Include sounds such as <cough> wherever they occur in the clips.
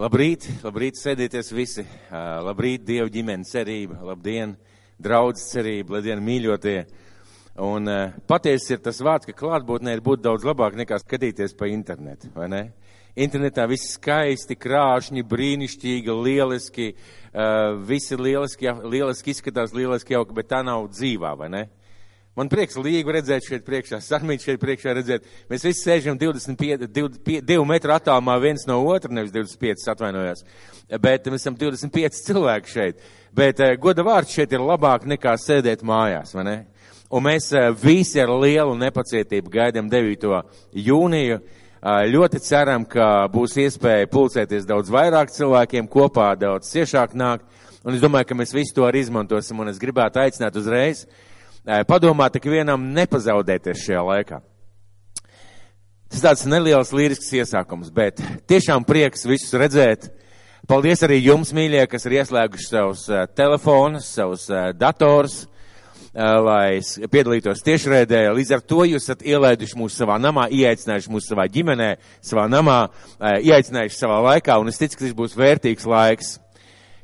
Labrīt, labrīt, sēdieties visi. Labrīt, Dieva ģimenes cerība. Labdien, draudz cerība, labdien, mīļotie. Un patiesi ir tas vārds, ka klātbūtnē ir būt daudz labāk nekā skatīties pa internetu, vai ne? Internetā viss skaisti, krāšņi, brīnišķīgi, lieliski, visi lieliski, lieliski izskatās, lieliski jauki, bet tā nav dzīvā, vai ne? Man prieks līgu redzēt šeit priekšā, sarmīt šeit priekšā redzēt. Mēs visi sēžam 25, 2 metru attālumā viens no otra, nevis 25, atvainojos. Bet mēs esam 25 cilvēki šeit. Bet eh, goda vārds šeit ir labāk nekā sēdēt mājās, vai ne? Un mēs eh, visi ar lielu nepacietību gaidām 9. jūniju. Eh, ļoti ceram, ka būs iespēja pulcēties daudz vairāk cilvēkiem kopā, daudz ciešāk nākt. Un es domāju, ka mēs visu to arī izmantosim. Un es gribētu aicināt uzreiz padomāt tik vienam nepazaudēties šajā laikā. Tas tāds neliels līrisks iesākums, bet tiešām prieks visus redzēt. Paldies arī jums, mīļie, kas ir ieslēguši savus telefonus, savus dators, lai piedalītos tiešraidē. Līdz ar to jūs esat ielaiduši mūs savā namā, ieaicinājuši mūs savā ģimenē, savā namā, ieaicinājuši savā laikā, un es ticu, ka šis būs vērtīgs laiks.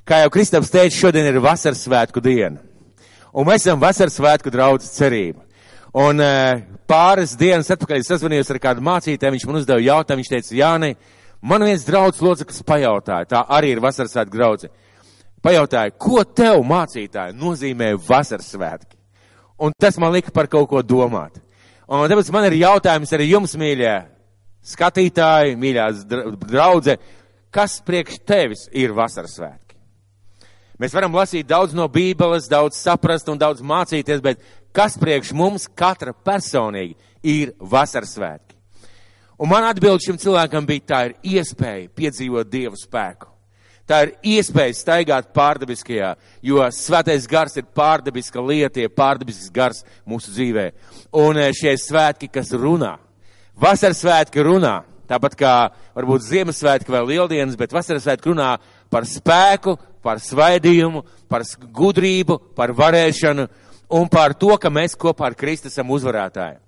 Kā jau Kristaps teica, šodien ir vasaras svētku diena un mēs esam vasaras svētku draudzes cerība. Un uh, pāris dienas atpakaļ es sazvanījos ar kādu mācītāju, viņš man uzdeva jautājumu, viņš teica, Jāni, man viens draudzes loceklis pajautāja, tā arī ir vasaras svētku draudze, pajautāja, ko tev mācītāji nozīmē vasaras svētki? Un tas man lika par kaut ko domāt. Un tāpēc man ir jautājums arī jums, mīļie skatītāji, mīļās draudze, kas priekš tevis ir vasaras svētki? Mēs varam lasīt daudz no Bībeles, daudz saprast un daudz mācīties, bet kas priekš mums katra personīgi ir vasaras svētki? Un man atbild šim cilvēkam bija tā ir iespēja piedzīvot Dievu spēku. Tā ir iespēja staigāt pārdabiskajā, jo svētais gars ir pārdabiska lieta, ir pārdabisks gars mūsu dzīvē. Un eh, šie svētki, kas runā, vasaras svētki runā, tāpat kā varbūt Ziemassvētki vai Lieldienas, bet vasaras svētki runā par spēku, par svaidījumu, par gudrību, par varēšanu un par to, ka mēs kopā ar Kristu esam uzvarētāji.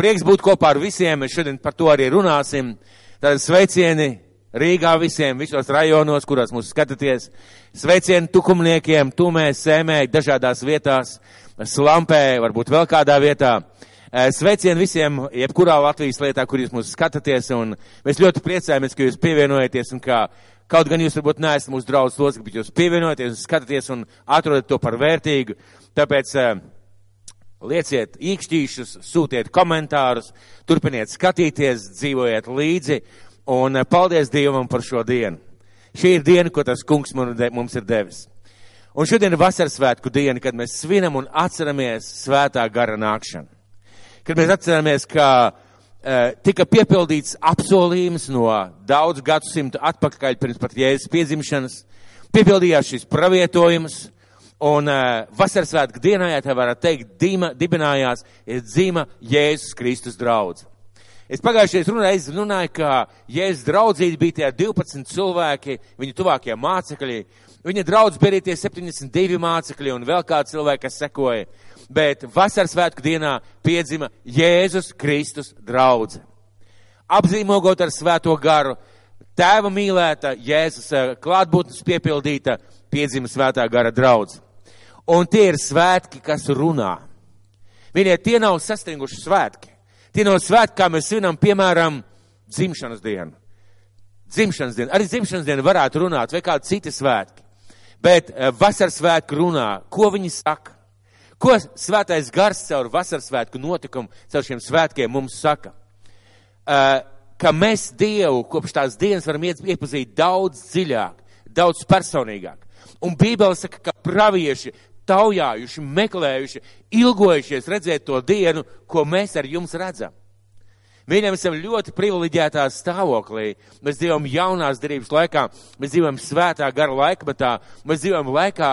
Prieks būt kopā ar visiem, mēs šodien par to arī runāsim. Tātad sveicieni Rīgā visiem, visos rajonos, kuros mūs skatāties. Sveicieni tukumniekiem, tumē, sēmē, dažādās vietās, slampē, varbūt vēl kādā vietā. Eh, sveicieni visiem, jebkurā Latvijas lietā, kur jūs mūs skatāties, un mēs ļoti priecājamies, ka jūs pievienojaties un kā Kaut gan jūs varbūt neesat mūsu draugs locekļi, bet jūs pievienojaties un skatāties un atrodat to par vērtīgu. Tāpēc uh, lieciet īkšķīšus, sūtiet komentārus, turpiniet skatīties, dzīvojiet līdzi un uh, paldies Dievam par šo dienu. Šī ir diena, ko tas kungs mums ir devis. Un šodien ir vasaras svētku diena, kad mēs svinam un atceramies svētā gara nākšanu. Kad mēs atceramies, ka tika piepildīts apsolījums no daudz gadsimtu atpakaļ pirms pat Jēzus piedzimšanas. Piepildījās šis pravietojums, un uh, vasaras svētku dienā, ja tā varētu teikt, dīma, dibinājās, ir dzīma Jēzus Kristus draudz. Es pagājušajā runāju, runāju, ka Jēzus draudzība bija tie 12 cilvēki, viņu tuvākie mācekļi. Viņa draudz bija tie 72 mācekļi un vēl kādi cilvēki, kas sekoja bet vasaras svētku dienā piedzima Jēzus Kristus draudze. Apzīmogot ar svēto garu, tēva mīlēta, Jēzus eh, klātbūtnes piepildīta, piedzima svētā gara draudze. Un tie ir svētki, kas runā. Viņie tie nav sastinguši svētki. Tie nav svētki, kā mēs svinam, piemēram, dzimšanas dienu. Dzimšanas dienu. Arī dzimšanas dienu varētu runāt, vai kādi citi svētki. Bet eh, vasaras svētki runā. Ko viņi saka? Ko svētais gars caur vasaras svētku notikumu, caur šiem svētkiem mums saka? Uh, ka mēs Dievu kopš tās dienas varam iepazīt daudz dziļāk, daudz personīgāk. Un Bībele saka, ka pravieši taujājuši, meklējuši, ilgojušies redzēt to dienu, ko mēs ar jums redzam. Viņam esam ļoti privileģētā stāvoklī. Mēs dzīvojam jaunās derības laikā, mēs dzīvojam svētā gara laikmetā, mēs dzīvojam laikā,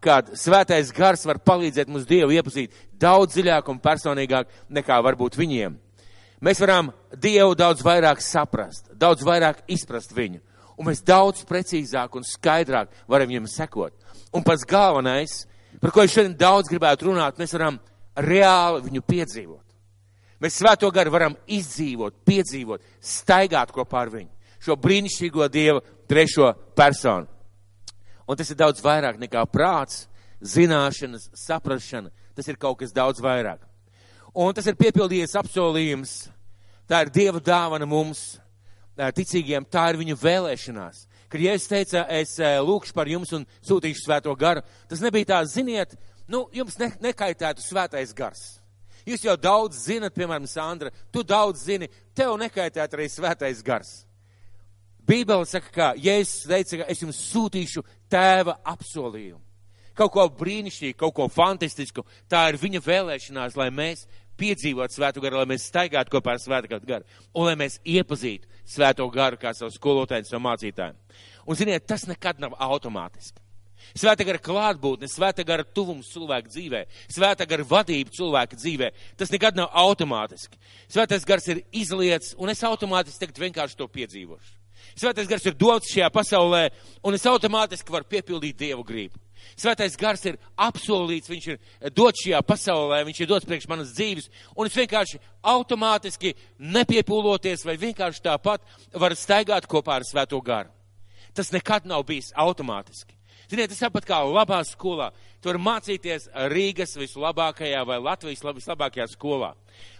kad svētais gars var palīdzēt mums Dievu iepazīt daudz dziļāk un personīgāk nekā varbūt viņiem. Mēs varam Dievu daudz vairāk saprast, daudz vairāk izprast viņu, un mēs daudz precīzāk un skaidrāk varam viņam sekot. Un pats galvenais, par ko es šodien daudz gribētu runāt, mēs varam reāli viņu piedzīvot. Mēs svēto garu varam izdzīvot, piedzīvot, staigāt kopā ar viņu. šo brīnišķīgo Dieva trešo personu. Un tas ir daudz vairāk nekā prāts, zināšanas, saprašana. Tas ir kaut kas daudz vairāk. Un tas ir piepildījies apsolījums. Tā ir Dieva dāvana mums, ticīgiem, tā ir viņu vēlēšanās. Kad Jēzus teica, es lūkšu par jums un sūtīšu svēto garu, tas nebija tā, ziniet, nu, jums ne, nekaitētu svētais gars. Jūs jau daudz zinat, piemēram, Sandra, tu daudz zini, tev nekaitētu arī svētais gars. Bībele saka, ka Jēzus teica, ka es jums sūtīšu tēva apsolījumu. Kaut ko brīnišķīgu, kaut ko fantastisku. Tā ir viņa vēlēšanās, lai mēs piedzīvotu svēto garu, lai mēs staigātu kopā ar svēto garu un lai mēs iepazītu svēto garu kā savu skolotāju, savu mācītāju. Un ziniet, tas nekad nav automātiski. Svēta gara klātbūtne, svēta gara tuvums cilvēka dzīvē, svēta gara vadība cilvēka dzīvē, tas nekad nav automātiski. Svētais gars ir izlietas, un es automātiski tagad vienkārši to piedzīvošu. Svētais gars ir dots šajā pasaulē, un es automātiski varu piepildīt Dievu gribu. Svētais gars ir apsolīts, viņš ir dots šajā pasaulē, viņš ir dots priekš manas dzīves, un es vienkārši automātiski nepiepūloties vai vienkārši tāpat varu staigāt kopā ar Svēto garu. Tas nekad nav bijis automātiski. Ziniet, tas tāpat kā labā skolā. Tu vari mācīties Rīgas vislabākajā vai Latvijas vislabākajā skolā.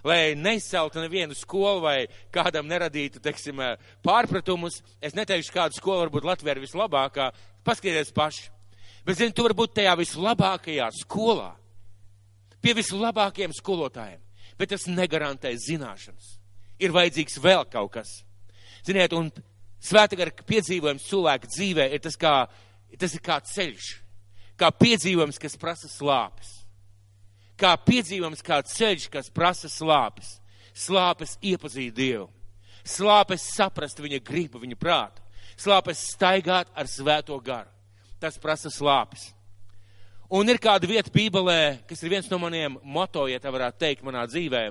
Lai neizceltu nevienu skolu vai kādam neradītu, teiksim, pārpratumus, es neteikšu, kāda skola varbūt Latvijā ir vislabākā, paskatieties paši. Bet, zini, tu vari būt tajā vislabākajā skolā, pie vislabākajiem skolotājiem, bet tas negarantē zināšanas. Ir vajadzīgs vēl kaut kas. Ziniet, un svētagara piedzīvojums cilvēka dzīvē ir tas, kā, tas ir kā ceļš, kā piedzīvojums, kas prasa slāpes. Kā piedzīvojums, kā ceļš, kas prasa slāpes. Slāpes iepazīt Dievu. Slāpes saprast viņa gribu, viņa prātu. Slāpes staigāt ar svēto garu tas prasa slāpes. Un ir kāda vieta Bībelē, kas ir viens no maniem moto, ja tā varētu teikt, manā dzīvē.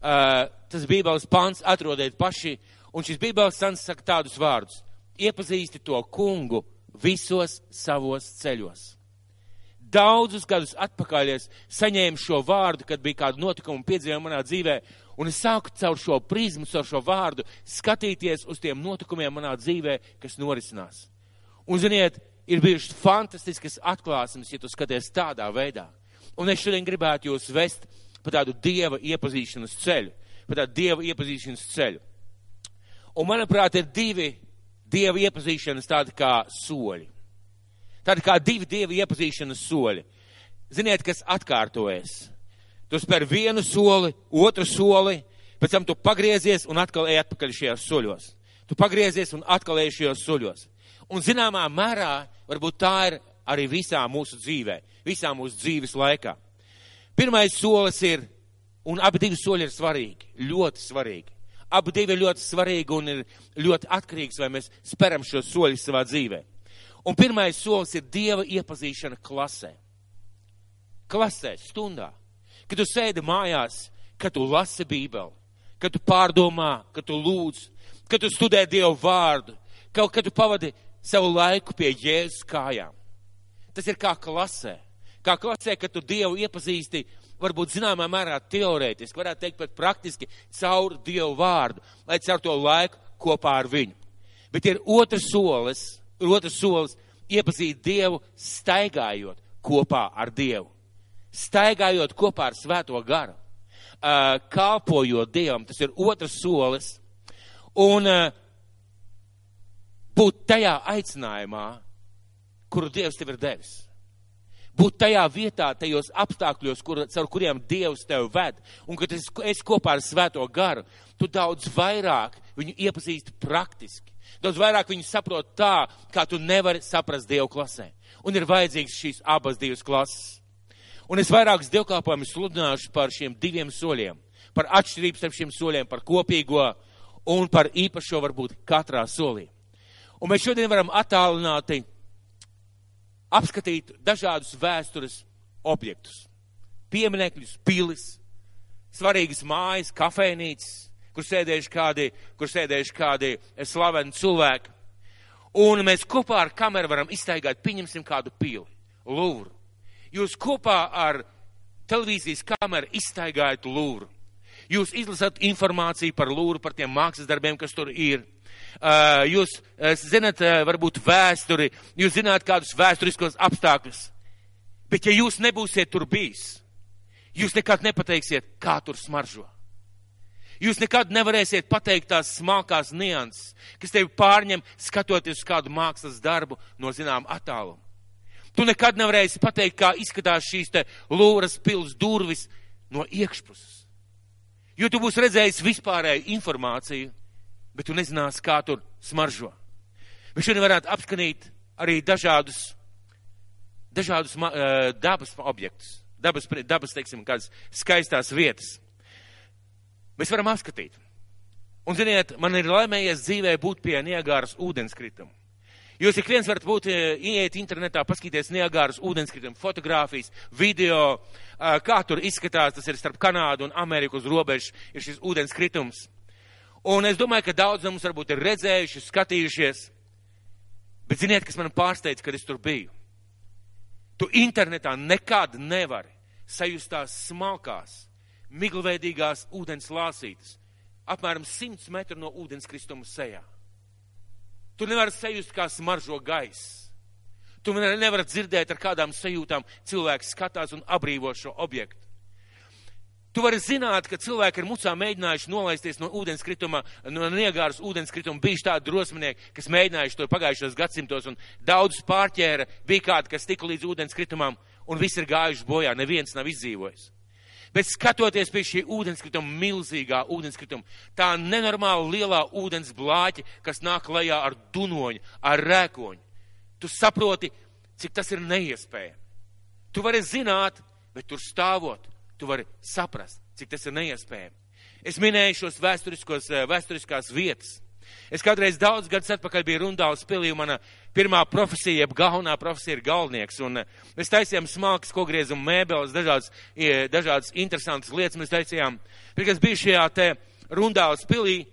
Uh, tas Bībeles pants atrodiet paši, un šis Bībeles pants saka tādus vārdus. Iepazīsti to kungu visos savos ceļos. Daudzus gadus atpakaļ es saņēmu šo vārdu, kad bija kāda notikuma piedzīvojuma manā dzīvē, un es sāku caur šo prizmu, caur šo vārdu skatīties uz tiem notikumiem manā dzīvē, kas norisinās. Un, ziniet, ir bijušas fantastiskas atklāsmes, ja tu skaties tādā veidā. Un es šodien gribētu jūs vest pa tādu dieva iepazīšanas ceļu, pa tādu dieva iepazīšanas ceļu. Un, manuprāt, ir divi dieva iepazīšanas tādi kā soļi. Tādi kā divi dieva iepazīšanas soļi. Ziniet, kas atkārtojas. Tu spēr vienu soli, otru soli, pēc tam tu pagriezies un atkal ej atpakaļ šajos soļos. Tu pagriezies un atkal ej šajos soļos. Un zināmā mērā varbūt tā ir arī visā mūsu dzīvē, visā mūsu dzīves laikā. Pirmais solis ir, un abi divi soļi ir svarīgi, ļoti svarīgi. Abi divi ir ļoti svarīgi un ir ļoti atkarīgs, vai mēs speram šo soļu savā dzīvē. Un pirmais solis ir Dieva iepazīšana klasē. Klasē, stundā. Kad tu sēdi mājās, kad tu lasi Bībeli, kad tu pārdomā, kad tu lūdz, kad tu studē Dievu vārdu, kad, kad tu pavadi savu laiku pie Jēzus kājām. Tas ir kā klasē. Kā klasē, kad tu Dievu iepazīsti, varbūt zināmā mērā teorētiski, varētu teikt pat praktiski caur Dievu vārdu, lai caur to laiku kopā ar viņu. Bet ir otrs solis, otrs solis iepazīt Dievu staigājot kopā ar Dievu. Staigājot kopā ar Svēto garu. Uh, kalpojot Dievam, tas ir otrs solis. Un uh, būt tajā aicinājumā, kuru Dievs tev ir devis. Būt tajā vietā, tajos apstākļos, kur, caur kuriem Dievs tev ved, un kad es, es kopā ar Svēto garu, tu daudz vairāk viņu iepazīsti praktiski. Daudz vairāk viņu saprot tā, kā tu nevari saprast Dievu klasē. Un ir vajadzīgs šīs abas divas klases. Un es vairākus dievkalpojumus sludināšu par šiem diviem soļiem. Par atšķirību starp šiem soļiem, par kopīgo un par īpašo varbūt katrā solī. Un mēs šodien varam attālināti apskatīt dažādus vēstures objektus. Pieminekļus, pilis, svarīgas mājas, kafejnīcas, kur sēdējuši kādi, kur sēdējuši kādi slaveni cilvēki. Un mēs kopā ar kameru varam iztaigāt, pieņemsim kādu pili, Lūvru. Jūs kopā ar televīzijas kameru iztaigājat Lūvru. Jūs izlasat informāciju par Lūvru, par tiem mākslas darbiem, kas tur ir jūs zinat varbūt vēsturi, jūs zināt kādus vēsturiskos apstākļus. Bet ja jūs nebūsiet tur bijis, jūs nekad nepateiksiet, kā tur smaržo. Jūs nekad nevarēsiet pateikt tās smalkās nianses, kas tevi pārņem skatoties uz kādu mākslas darbu no zinām attāluma. Tu nekad nevarēsi pateikt, kā izskatās šīs te lūras pils durvis no iekšpuses. Jo tu būsi redzējis vispārēju informāciju, bet tu nezināsi, kā tur smaržo. Bet šodien varētu apskanīt arī dažādus, dažādus uh, dabas objektus, dabas, dabas, teiksim, kādas skaistās vietas. Mēs varam apskatīt. Un, ziniet, man ir laimējies dzīvē būt pie Niagāras ūdenskrituma. Jūs ik viens varat būt, eh, ieiet internetā, paskatīties Niagāras ūdenskritumu fotogrāfijas, video, eh, kā tur izskatās, tas ir starp Kanādu un Ameriku uz robežas, ir šis ūdenskritums. Un es domāju, ka daudz no mums varbūt ir redzējuši, skatījušies, bet ziniet, kas man pārsteidz, kad es tur biju. Tu internetā nekad nevari sajust tās smalkās, miglveidīgās ūdens lāsītes, apmēram 100 metru no ūdenskristuma sejā. Tu nevari sajust, kā smaržo gaiss. Tu nevari dzirdēt, ar kādām sajūtām cilvēks skatās un apbrīvo šo objektu. Tu vari zināt, ka cilvēki ar mucām mēģinājuši nolaisties no ūdenskrituma, no Niegāras ūdenskrituma, bijuši tādi drosminieki, kas mēģinājuši to pagājušos gadsimtos un daudzus pārķēra, bija kādi, kas tika līdz ūdenskritumam un visi ir gājuši bojā, neviens nav izdzīvojis. Bet skatoties pie šī ūdenskrituma, milzīgā ūdenskrituma, tā nenormāli lielā ūdens blāķa, kas nāk lejā ar dunoņu, ar rēkoņu, tu saproti, cik tas ir neiespējami. Tu vari zināt, bet tur stāvot, tu vari saprast, cik tas ir neiespējami. Es minēju šos vēsturiskos, eh, vēsturiskās vietas. Es kādreiz daudz gadus atpakaļ biju Rundāls pilī, un mana pirmā profesija, jeb galvenā profesija ir galvnieks. Un eh, mēs taisījām smalkas, ko griezam mēbeles, dažādas, dažādas interesantas lietas mēs taisījām. Bet, kas bija šajā te Rundāls pilī,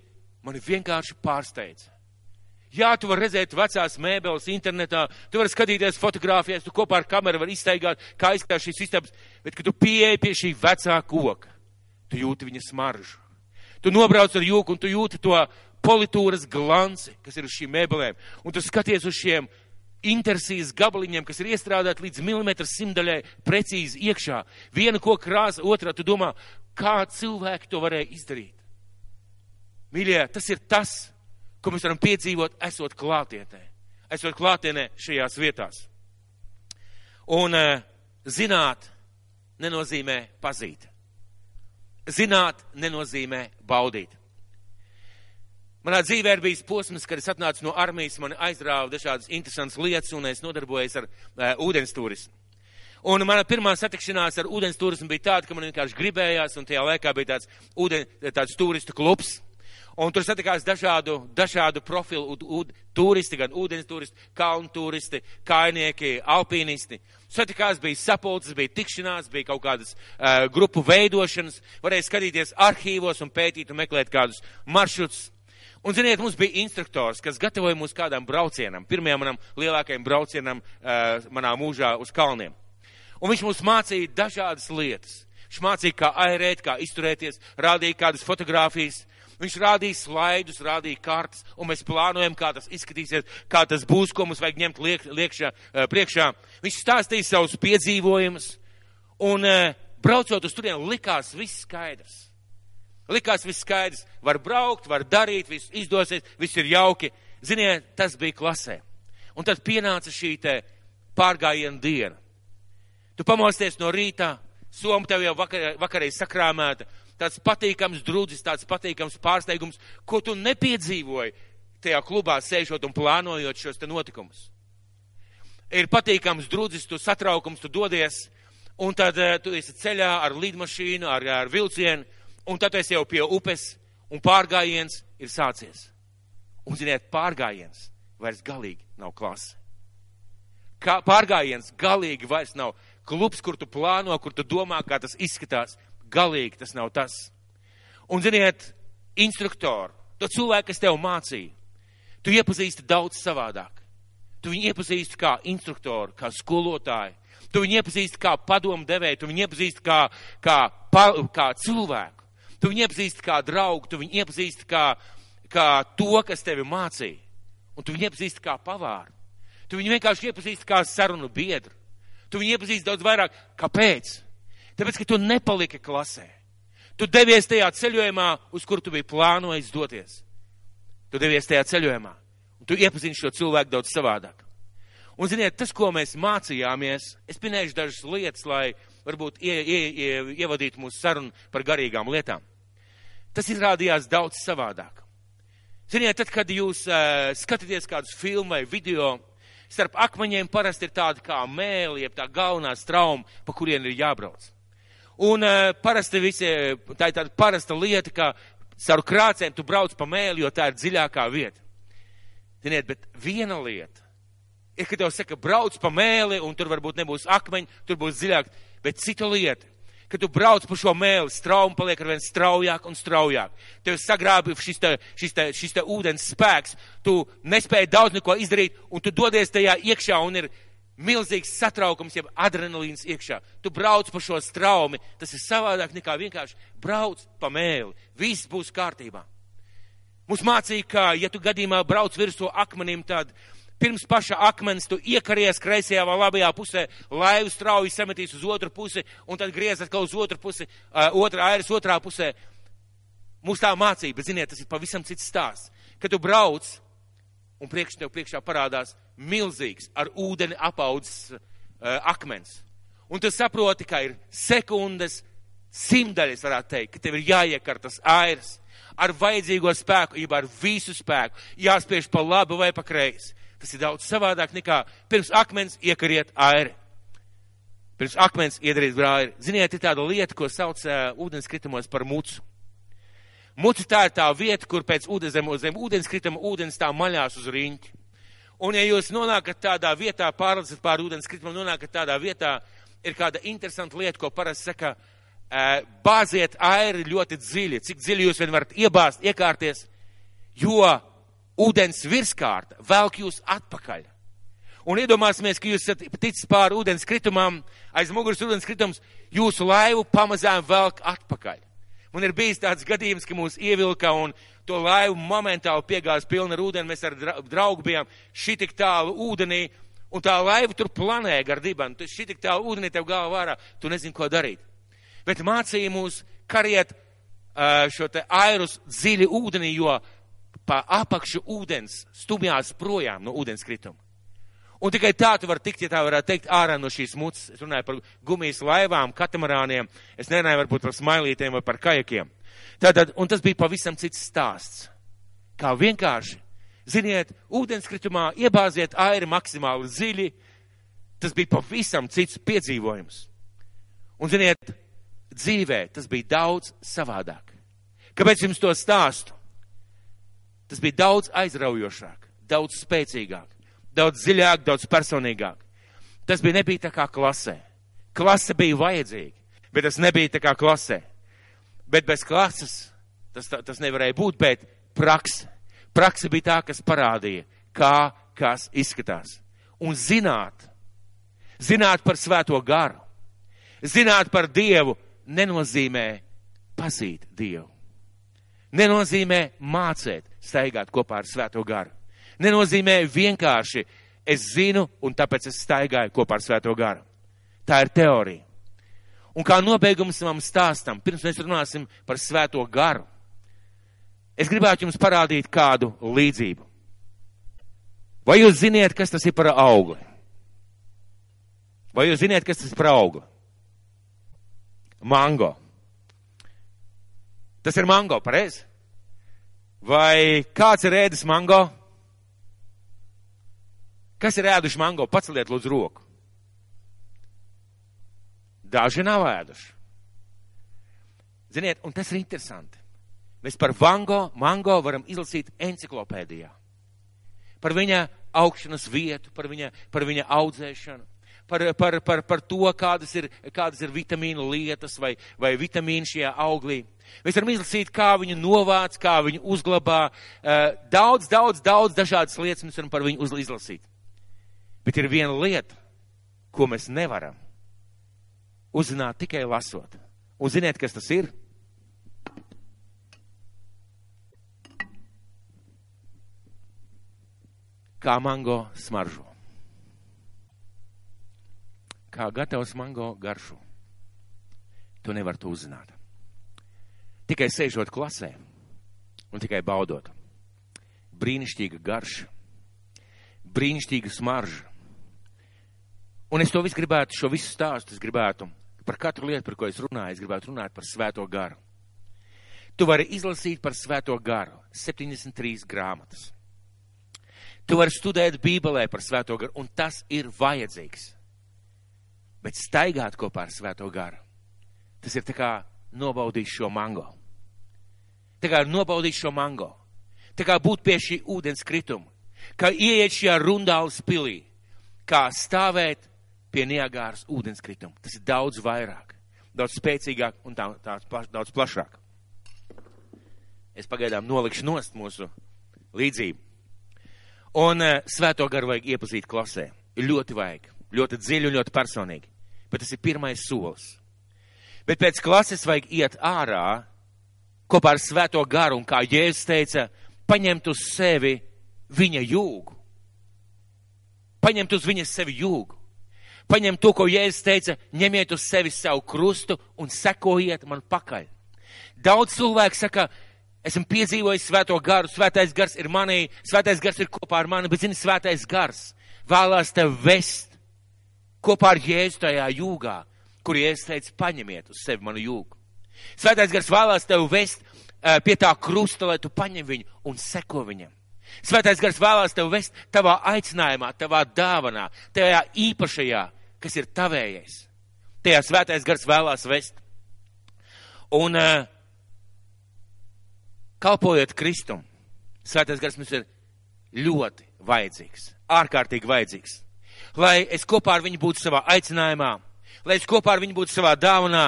mani vienkārši pārsteidza. Jā, tu vari redzēt vecās mēbeles internetā, tu vari skatīties fotogrāfijas, tu kopā ar kameru vari iztaigāt, kā izskatās šīs istabas, bet, kad tu pieeji pie šī vecā koka, tu jūti viņa smaržu. Tu nobrauc ar jūku un tu jūti to politūras glanci, kas ir uz šīm mēbelēm, un tu skaties uz šiem intersijas gabaliņiem, kas ir iestrādāti līdz milimetra simtaļai precīzi iekšā. Viena ko krāsa, otrā, tu domā, kā cilvēki to varēja izdarīt. Mīļie, tas ir tas, ko mēs varam piedzīvot, esot klātienē, esot klātienē šajās vietās. Un uh, zināt nenozīmē pazīt. Zināt nenozīmē baudīt. Manā dzīvē ir bijis posms, kad es atnācu no armijas, man aizrāva dažādas interesantas lietas, un es nodarbojos ar uh, ūdens turismu. Un mana pirmā satikšanās ar ūdens turismu bija tāda, ka man vienkārši gribējās, un tajā laikā bija tāds, ūden, tāds turistu klubs. Un tur satikās dažādu, dažādu profilu ud, ud, turisti, gan ūdens turisti, kalnu turisti, kainieki, alpīnisti. Satikās bija sapulces, bija tikšanās, bija kaut kādas uh, grupu veidošanas, varēja skatīties arhīvos un pētīt un meklēt kādus maršrutus. Un, ziniet, mums bija instruktors, kas gatavoja mūs kādam braucienam, pirmajam manam lielākajam braucienam uh, manā mūžā uz kalniem. Un viņš mums mācīja dažādas lietas. Viņš mācīja, kā airēt, kā izturēties, rādīja kādas fotogrāfijas. Viņš rādīja slaidus, rādīja kartas, un mēs plānojam, kā tas izskatīsies, kā tas būs, ko mums vajag ņemt liek, liekšā, uh, priekšā. Viņš stāstīja savus piedzīvojumus, un uh, braucot uz turieni likās viss skaidrs. Likās viss skaidrs, var braukt, var darīt, viss izdosies, viss ir jauki. Ziniet, tas bija klasē. Un tad pienāca šī te pārgājiena diena. Tu pamosties no rītā, soma tev jau vakar, vakarē sakrāmēta, tāds patīkams drudzis, tāds patīkams pārsteigums, ko tu nepiedzīvoji tajā klubā sēžot un plānojot šos te notikumus. Ir patīkams drudzis, tu satraukums, tu dodies, un tad uh, tu esi ceļā ar lidmašīnu, ar, ar vilcienu, un tad es jau pie upes, un pārgājiens ir sācies. Un, ziniet, pārgājiens vairs galīgi nav klase. Kā pārgājiens galīgi vairs nav klubs, kur tu plāno, kur tu domā, kā tas izskatās. Galīgi tas nav tas. Un, ziniet, instruktoru, to cilvēku, kas tev mācīja, tu iepazīsti daudz savādāk. Tu viņu iepazīsti kā instruktoru, kā skolotāju. Tu viņu iepazīsti kā padomdevēju, tu viņu iepazīsti kā, kā, kā cilvēku. Tu viņu iepazīsti kā draugu, tu viņu iepazīsti kā, kā to, kas tevi mācīja. Un tu viņu iepazīsti kā pavāru. Tu viņu vienkārši iepazīsti kā sarunu biedru. Tu viņu iepazīsti daudz vairāk. Kāpēc? Tāpēc, ka tu nepaliki klasē. Tu devies tajā ceļojumā, uz kuru tu biji plānojis doties. Tu devies tajā ceļojumā. Un tu iepazini šo cilvēku daudz savādāk. Un, ziniet, tas, ko mēs mācījāmies, es pinēšu dažas lietas, lai varbūt ie, ie, ie, ievadītu mūsu sarunu par garīgām lietām. Tas izrādījās daudz savādāk. Ziniet, tad, kad jūs uh, skatāties kādus filmu vai video, starp akmeņiem parasti ir tāda kā mēlī, jeb tā galvenā strauma, pa kurien ir jābrauc. Un uh, parasti visi, tā ir tāda parasta lieta, ka caur krācēm tu brauc pa mēli, jo tā ir dziļākā vieta. Ziniet, bet viena lieta ir, ka tev saka, brauc pa mēli, un tur varbūt nebūs akmeņi, tur būs dziļāk, bet cita lieta kad tu brauc pa šo mēli, strauma paliek arvien straujāk un straujāk. Tev sagrābi šis, te, šis, te, šis te ūdens spēks, tu nespēji daudz neko izdarīt, un tu dodies tajā iekšā, un ir milzīgs satraukums, jeb adrenalīns iekšā. Tu brauc pa šo straumi, tas ir savādāk nekā vienkārši brauc pa mēli. Viss būs kārtībā. Mums mācīja, ka, ja tu gadījumā brauc virsū akmenim, tad pirms paša akmens tu iekaries kreisajā vai labajā pusē, laivu strauji sametīs uz otru pusi un tad griez atkal uz otru pusi, uh, otrā airas otrā pusē. Mums tā mācība, ziniet, tas ir pavisam cits stāsts. Kad tu brauc un priekš tev priekšā parādās milzīgs ar ūdeni apaudzis uh, akmens. Un tu saproti, ka ir sekundes, simtaļas varētu teikt, ka tev ir jāiekar tas airs ar vajadzīgo spēku, jeb ar visu spēku, jāspiež pa labi vai pa kreisi. Tas ir daudz savādāk nekā pirms akmens iekariet airi. Pirms akmens iedarīt grāri. Ziniet, ir tāda lieta, ko sauc uh, ūdenskritumos par mucu. Muca tā ir tā vieta, kur pēc ūdens zem, zem ūdenskrituma ūdens tā maļās uz riņķi. Un ja jūs nonākat tādā vietā, pārlazat pār ūdenskritumam, nonākat tādā vietā, ir kāda interesanta lieta, ko parasti saka, uh, bāziet airi ļoti dziļi, cik dziļi jūs vien varat iebāzt, iekārties, jo ūdens virskārta velk jūs atpakaļ. Un iedomāsimies, ka jūs esat ticis pāri ūdens kritumam, aiz muguras ūdens kritums, jūsu laivu pamazām velk atpakaļ. Man ir bijis tāds gadījums, ka mūs ievilka un to laivu momentāli piegāz pilna ar ūdeni. Mēs ar draugu bijām šitik tālu ūdenī, un tā laiva tur planēja gar dibanu. Tu šitik tālu ūdenī tev galvā vārā, tu nezini, ko darīt. Bet mācīja mūs kariet šo te airus dziļi ūdenī, jo pa apakšu ūdens stumjās projām no ūdenskrituma. Un tikai tā tu vari tikt, ja tā varētu teikt, ārā no šīs mucas. Es runāju par gumijas laivām, katamarāniem, es nerunāju varbūt par smailītiem vai par kajakiem. Tātad, un tas bija pavisam cits stāsts. Kā vienkārši, ziniet, ūdenskritumā iebāziet airi maksimāli dziļi, tas bija pavisam cits piedzīvojums. Un ziniet, dzīvē tas bija daudz savādāk. Kāpēc jums to stāstu? Tas bija daudz aizraujošāk, daudz spēcīgāk, daudz dziļāk, daudz personīgāk. Tas bija nebija tā kā klasē. Klase bija vajadzīga, bet tas nebija tā kā klasē. Bet bez klases tas, tas nevarēja būt, bet prakse. Prakse bija tā, kas parādīja, kā kas izskatās. Un zināt, zināt par svēto garu, zināt par Dievu nenozīmē pazīt Dievu. Nenozīmē mācīt, staigāt kopā ar Svēto garu. Nenozīmē vienkārši es zinu un tāpēc es staigāju kopā ar Svēto garu. Tā ir teorija. Un kā nobeigums savam stāstam, pirms mēs runāsim par Svēto garu, es gribētu jums parādīt kādu līdzību. Vai jūs ziniet, kas tas ir par augli? Vai jūs ziniet, kas tas ir par augli? Mango. Tas ir mango, pareizi? Vai kāds ir ēdis mango? Kas ir ēduši mango? Paceliet lūdzu roku. Daži nav ēduši. Ziniet, un tas ir interesanti. Mēs par vango, mango varam izlasīt enciklopēdijā. Par viņa augšanas vietu, par viņa, par viņa audzēšanu, par, par, par, par to, kādas ir, kādas ir vitamīnu lietas vai, vai vitamīni šajā auglī. Mēs varam izlasīt, kā viņu novāc, kā viņu uzglabā. Eh, daudz, daudz, daudz dažādas lietas mēs varam par viņu izlasīt. Bet ir viena lieta, ko mēs nevaram uzzināt tikai lasot. Un ziniet, kas tas ir? kā mango smaržo. Kā gatavs mango garšo. Tu nevar to uzzināt. Tikai sēžot klasē un tikai baudot. Brīnišķīga garša, brīnišķīga smarža. Un es to visu gribētu, šo visu stāstu es gribētu, par katru lietu, par ko es runāju, es gribētu runāt par svēto garu. Tu vari izlasīt par svēto garu 73 grāmatas. Tu vari studēt Bībelē par svēto garu, un tas ir vajadzīgs. Bet staigāt kopā ar svēto garu, tas ir tā kā nobaudīt šo mango. Tā kā nobaudīt šo mango. Tā kā būt pie šī ūdens krituma. Kā ieiet šajā rundālas pilī. Kā stāvēt pie Niagāras ūdens krituma. Tas ir daudz vairāk, daudz spēcīgāk un tā, tā, daudz plašāk. Es pagaidām nolikšu nost mūsu līdzību. Un uh, svēto garu vajag iepazīt klasē. Ļoti vajag, ļoti dziļi un ļoti personīgi. Bet tas ir pirmais solis. Bet pēc klases vajag iet ārā kopā ar svēto garu un, kā Jēzus teica, paņemt uz sevi viņa jūgu. Paņemt uz viņa sevi jūgu. Paņemt to, ko Jēzus teica, ņemiet uz sevi savu krustu un sekojiet man pakaļ. Daudz cilvēku saka, esmu piedzīvojis svēto garu, svētais gars ir manī, svētais gars ir kopā ar mani, bet zini, svētais gars vēlās tev vest kopā ar Jēzu tajā jūgā, kur Jēzus teica, paņemiet uz sevi manu jūgu. Svētais gars vēlās tev vest uh, pie tā krusta, lai tu paņem viņu un seko viņam. Svētais gars vēlās tev vest tavā aicinājumā, tavā dāvanā, tajā īpašajā, kas ir tavējais. Tajā svētais gars vēlās vest. Un uh, kalpojot Kristum, svētais gars mums ir ļoti vajadzīgs, ārkārtīgi vajadzīgs. Lai es kopā ar viņu būtu savā aicinājumā, lai es kopā ar viņu būtu savā dāvanā,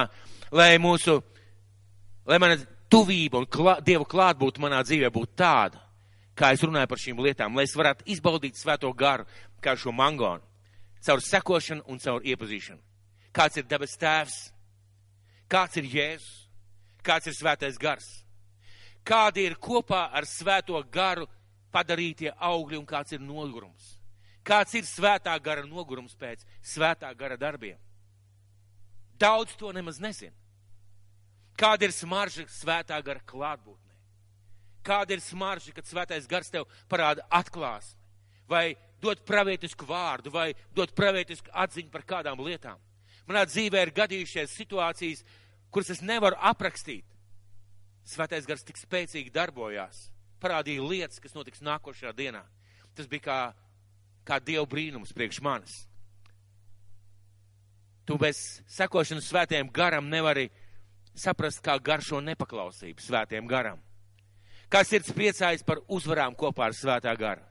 lai mūsu, lai mana tuvība un klā, Dieva klātbūtne manā dzīvē būtu tāda, kā es runāju par šīm lietām, lai es varētu izbaudīt svēto garu, kā šo mangonu, caur sekošanu un caur iepazīšanu. Kāds ir debes tēvs, kāds ir Jēzus, kāds ir svētais gars, kādi ir kopā ar svēto garu padarītie augļi un kāds ir nogurums. Kāds ir svētā gara nogurums pēc svētā gara darbiem? Daudz to nemaz nezina. Kāda ir smarža svētā gara klātbūtnē? Kāda ir smarža, kad svētais gars tev parāda atklāsmi? Vai dot pravietisku vārdu, vai dot pravietisku atziņu par kādām lietām? Manā dzīvē ir gadījušies situācijas, kuras es nevaru aprakstīt. Svētais gars tik spēcīgi darbojās, parādīja lietas, kas notiks nākošajā dienā. Tas bija kā, kā Dieva brīnums priekš manis. Tu bez sekošanas svētajiem garam nevari saprast, kā garšo nepaklausību svētiem garam. Kā sirds priecājas par uzvarām kopā ar svētā gara.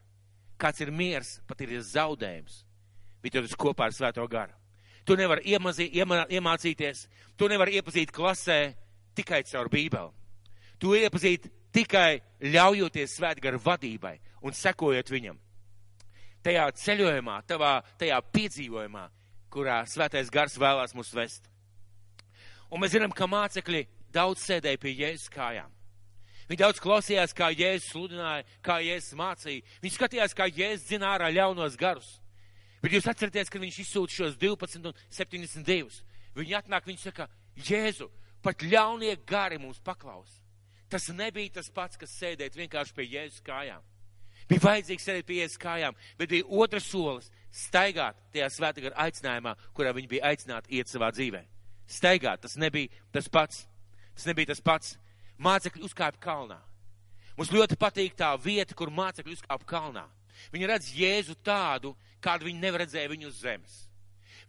Kāds ir miers, pat ir zaudējums, bet tu esi kopā ar svēto garu. Tu nevari iemazī, iemā, iemācīties, tu nevari iepazīt klasē tikai caur Bībeli. Tu iepazīt tikai ļaujoties svētgara vadībai un sekojot viņam. Tajā ceļojumā, tavā, tajā piedzīvojumā, kurā svētais gars vēlās mūs vest. Un mēs zinām, ka mācekļi daudz sēdēja pie Jēzus kājām. Viņi daudz klausījās, kā Jēzus sludināja, kā Jēzus mācīja. Viņi skatījās, kā Jēzus dzina ārā ļaunos garus. Bet jūs atceraties, ka viņš izsūta šos 12 un 72. Viņi atnāk, viņi saka, Jēzu, pat ļaunie gari mums paklaus. Tas nebija tas pats, kas sēdēt vienkārši pie Jēzus kājām. Bija vajadzīgs sēdēt pie Jēzus kājām, bet bija otrs solis - staigāt tajā svētā gara aicinājumā, kurā viņi bija aicināti iet savā dzīvē. Staigāt, tas nebija tas pats. Tas nebija tas pats. Mācekļi uzkāpa kalnā. Mums ļoti patīk tā vieta, kur mācekļi uzkāpa kalnā. Viņi redz Jēzu tādu, kādu viņi nevar redzēja viņu uz zemes.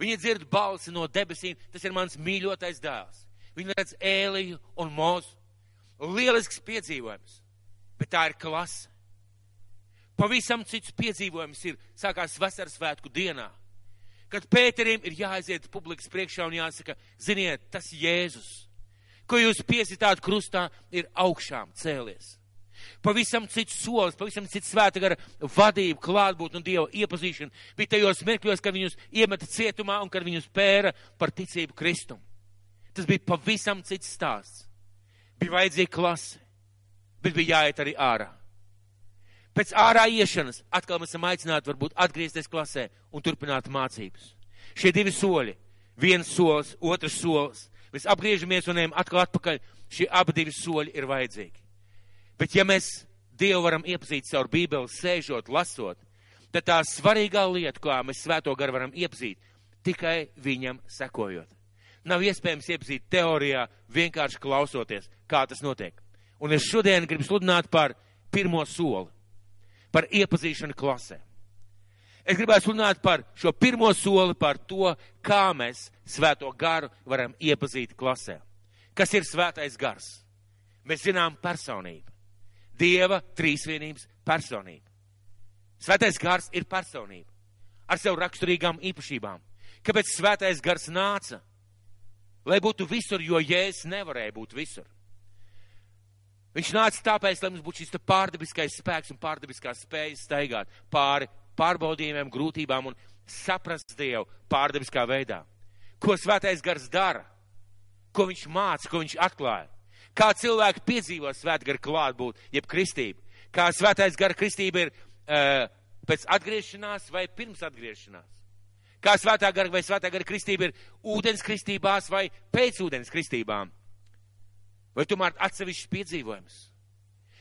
Viņi dzird balsi no debesīm, tas ir mans mīļotais dēls. Viņi redz Ēliju un Mozu. Lielisks piedzīvojums, bet tā ir klase. Pavisam cits piedzīvojums ir sākās vasaras svētku dienā, kad Pēterim ir jāaiziet publikas priekšā un jāsaka, ziniet, tas Jēzus, ko jūs piesitāt krustā, ir augšām cēlies. Pavisam cits solis, pavisam cits svēta gara vadība, klātbūt un Dieva iepazīšana bija tajos mirkļos, kad viņus iemeta cietumā un kad viņus pēra par ticību Kristum. Tas bija pavisam cits stāsts. Bija vajadzīga klase, bet bija jāiet arī ārā. Pēc ārā iešanas atkal mēs esam aicināti varbūt atgriezties klasē un turpināt mācības. Šie divi soļi, viens solis, otrs solis, mēs apgriežamies un ejam atkal atpakaļ. Šie abi divi soļi ir vajadzīgi. Bet ja mēs Dievu varam iepazīt caur Bībeli, sēžot, lasot, tad tā svarīgā lieta, kā mēs svēto garu varam iepazīt, tikai viņam sekojot. Nav iespējams iepazīt teorijā, vienkārši klausoties, kā tas notiek. Un es šodien gribu sludināt par pirmo soli, par iepazīšanu klasē. Es gribētu runāt par šo pirmo soli, par to, kā mēs svēto garu varam iepazīt klasē. Kas ir svētais gars? Mēs zinām personību. Dieva trīsvienības personība. Svētais gars ir personība ar sev raksturīgām īpašībām. Kāpēc svētais gars nāca? Lai būtu visur, jo jēzus nevarēja būt visur. Viņš nāca tāpēc, lai mums būtu šis pārdabiskais spēks un pārdabiskā spēja staigāt pāri pārbaudījumiem, grūtībām un saprast Dievu pārdabiskā veidā. Ko svētais gars dara? Ko viņš māca, ko viņš atklāja? Kā cilvēki piedzīvo svētgara klātbūt, jeb kristību? Kā svētais gara kristība ir uh, pēc atgriešanās vai pirms atgriešanās? Kā svētā gara vai svētā gara kristība ir ūdens kristībās vai pēc ūdens kristībām? Vai tomēr atsevišķs piedzīvojums?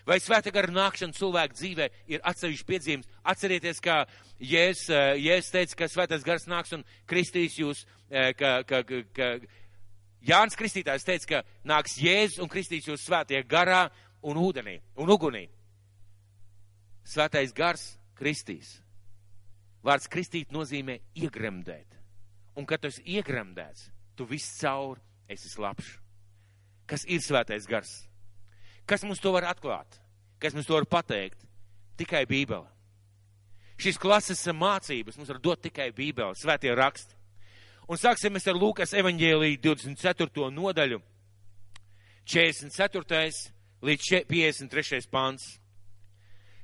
Vai svētā gara nākšana cilvēku dzīvē ir atsevišķs piedzīvojums? Atcerieties, kā Jēzus, Jēzus teica, ka svētais gars nāks un kristīs jūs, ka, ka, ka, ka Jānis Kristītājs teica, ka nāks Jēzus un kristīs jūs svētie garā un ūdenī un ugunī. Svētais gars kristīs. Vārds kristīt nozīmē iegremdēt. Un, kad tu esi iegremdēts, tu viss caur esi slapš. Kas ir svētais gars? Kas mums to var atklāt? Kas mums to var pateikt? Tikai Bībele. Šīs klases mācības mums var dot tikai Bībele, svētie raksti. Un sāksim ar Lūkas evaņģēlīju 24. nodaļu, 44. līdz 53. pants.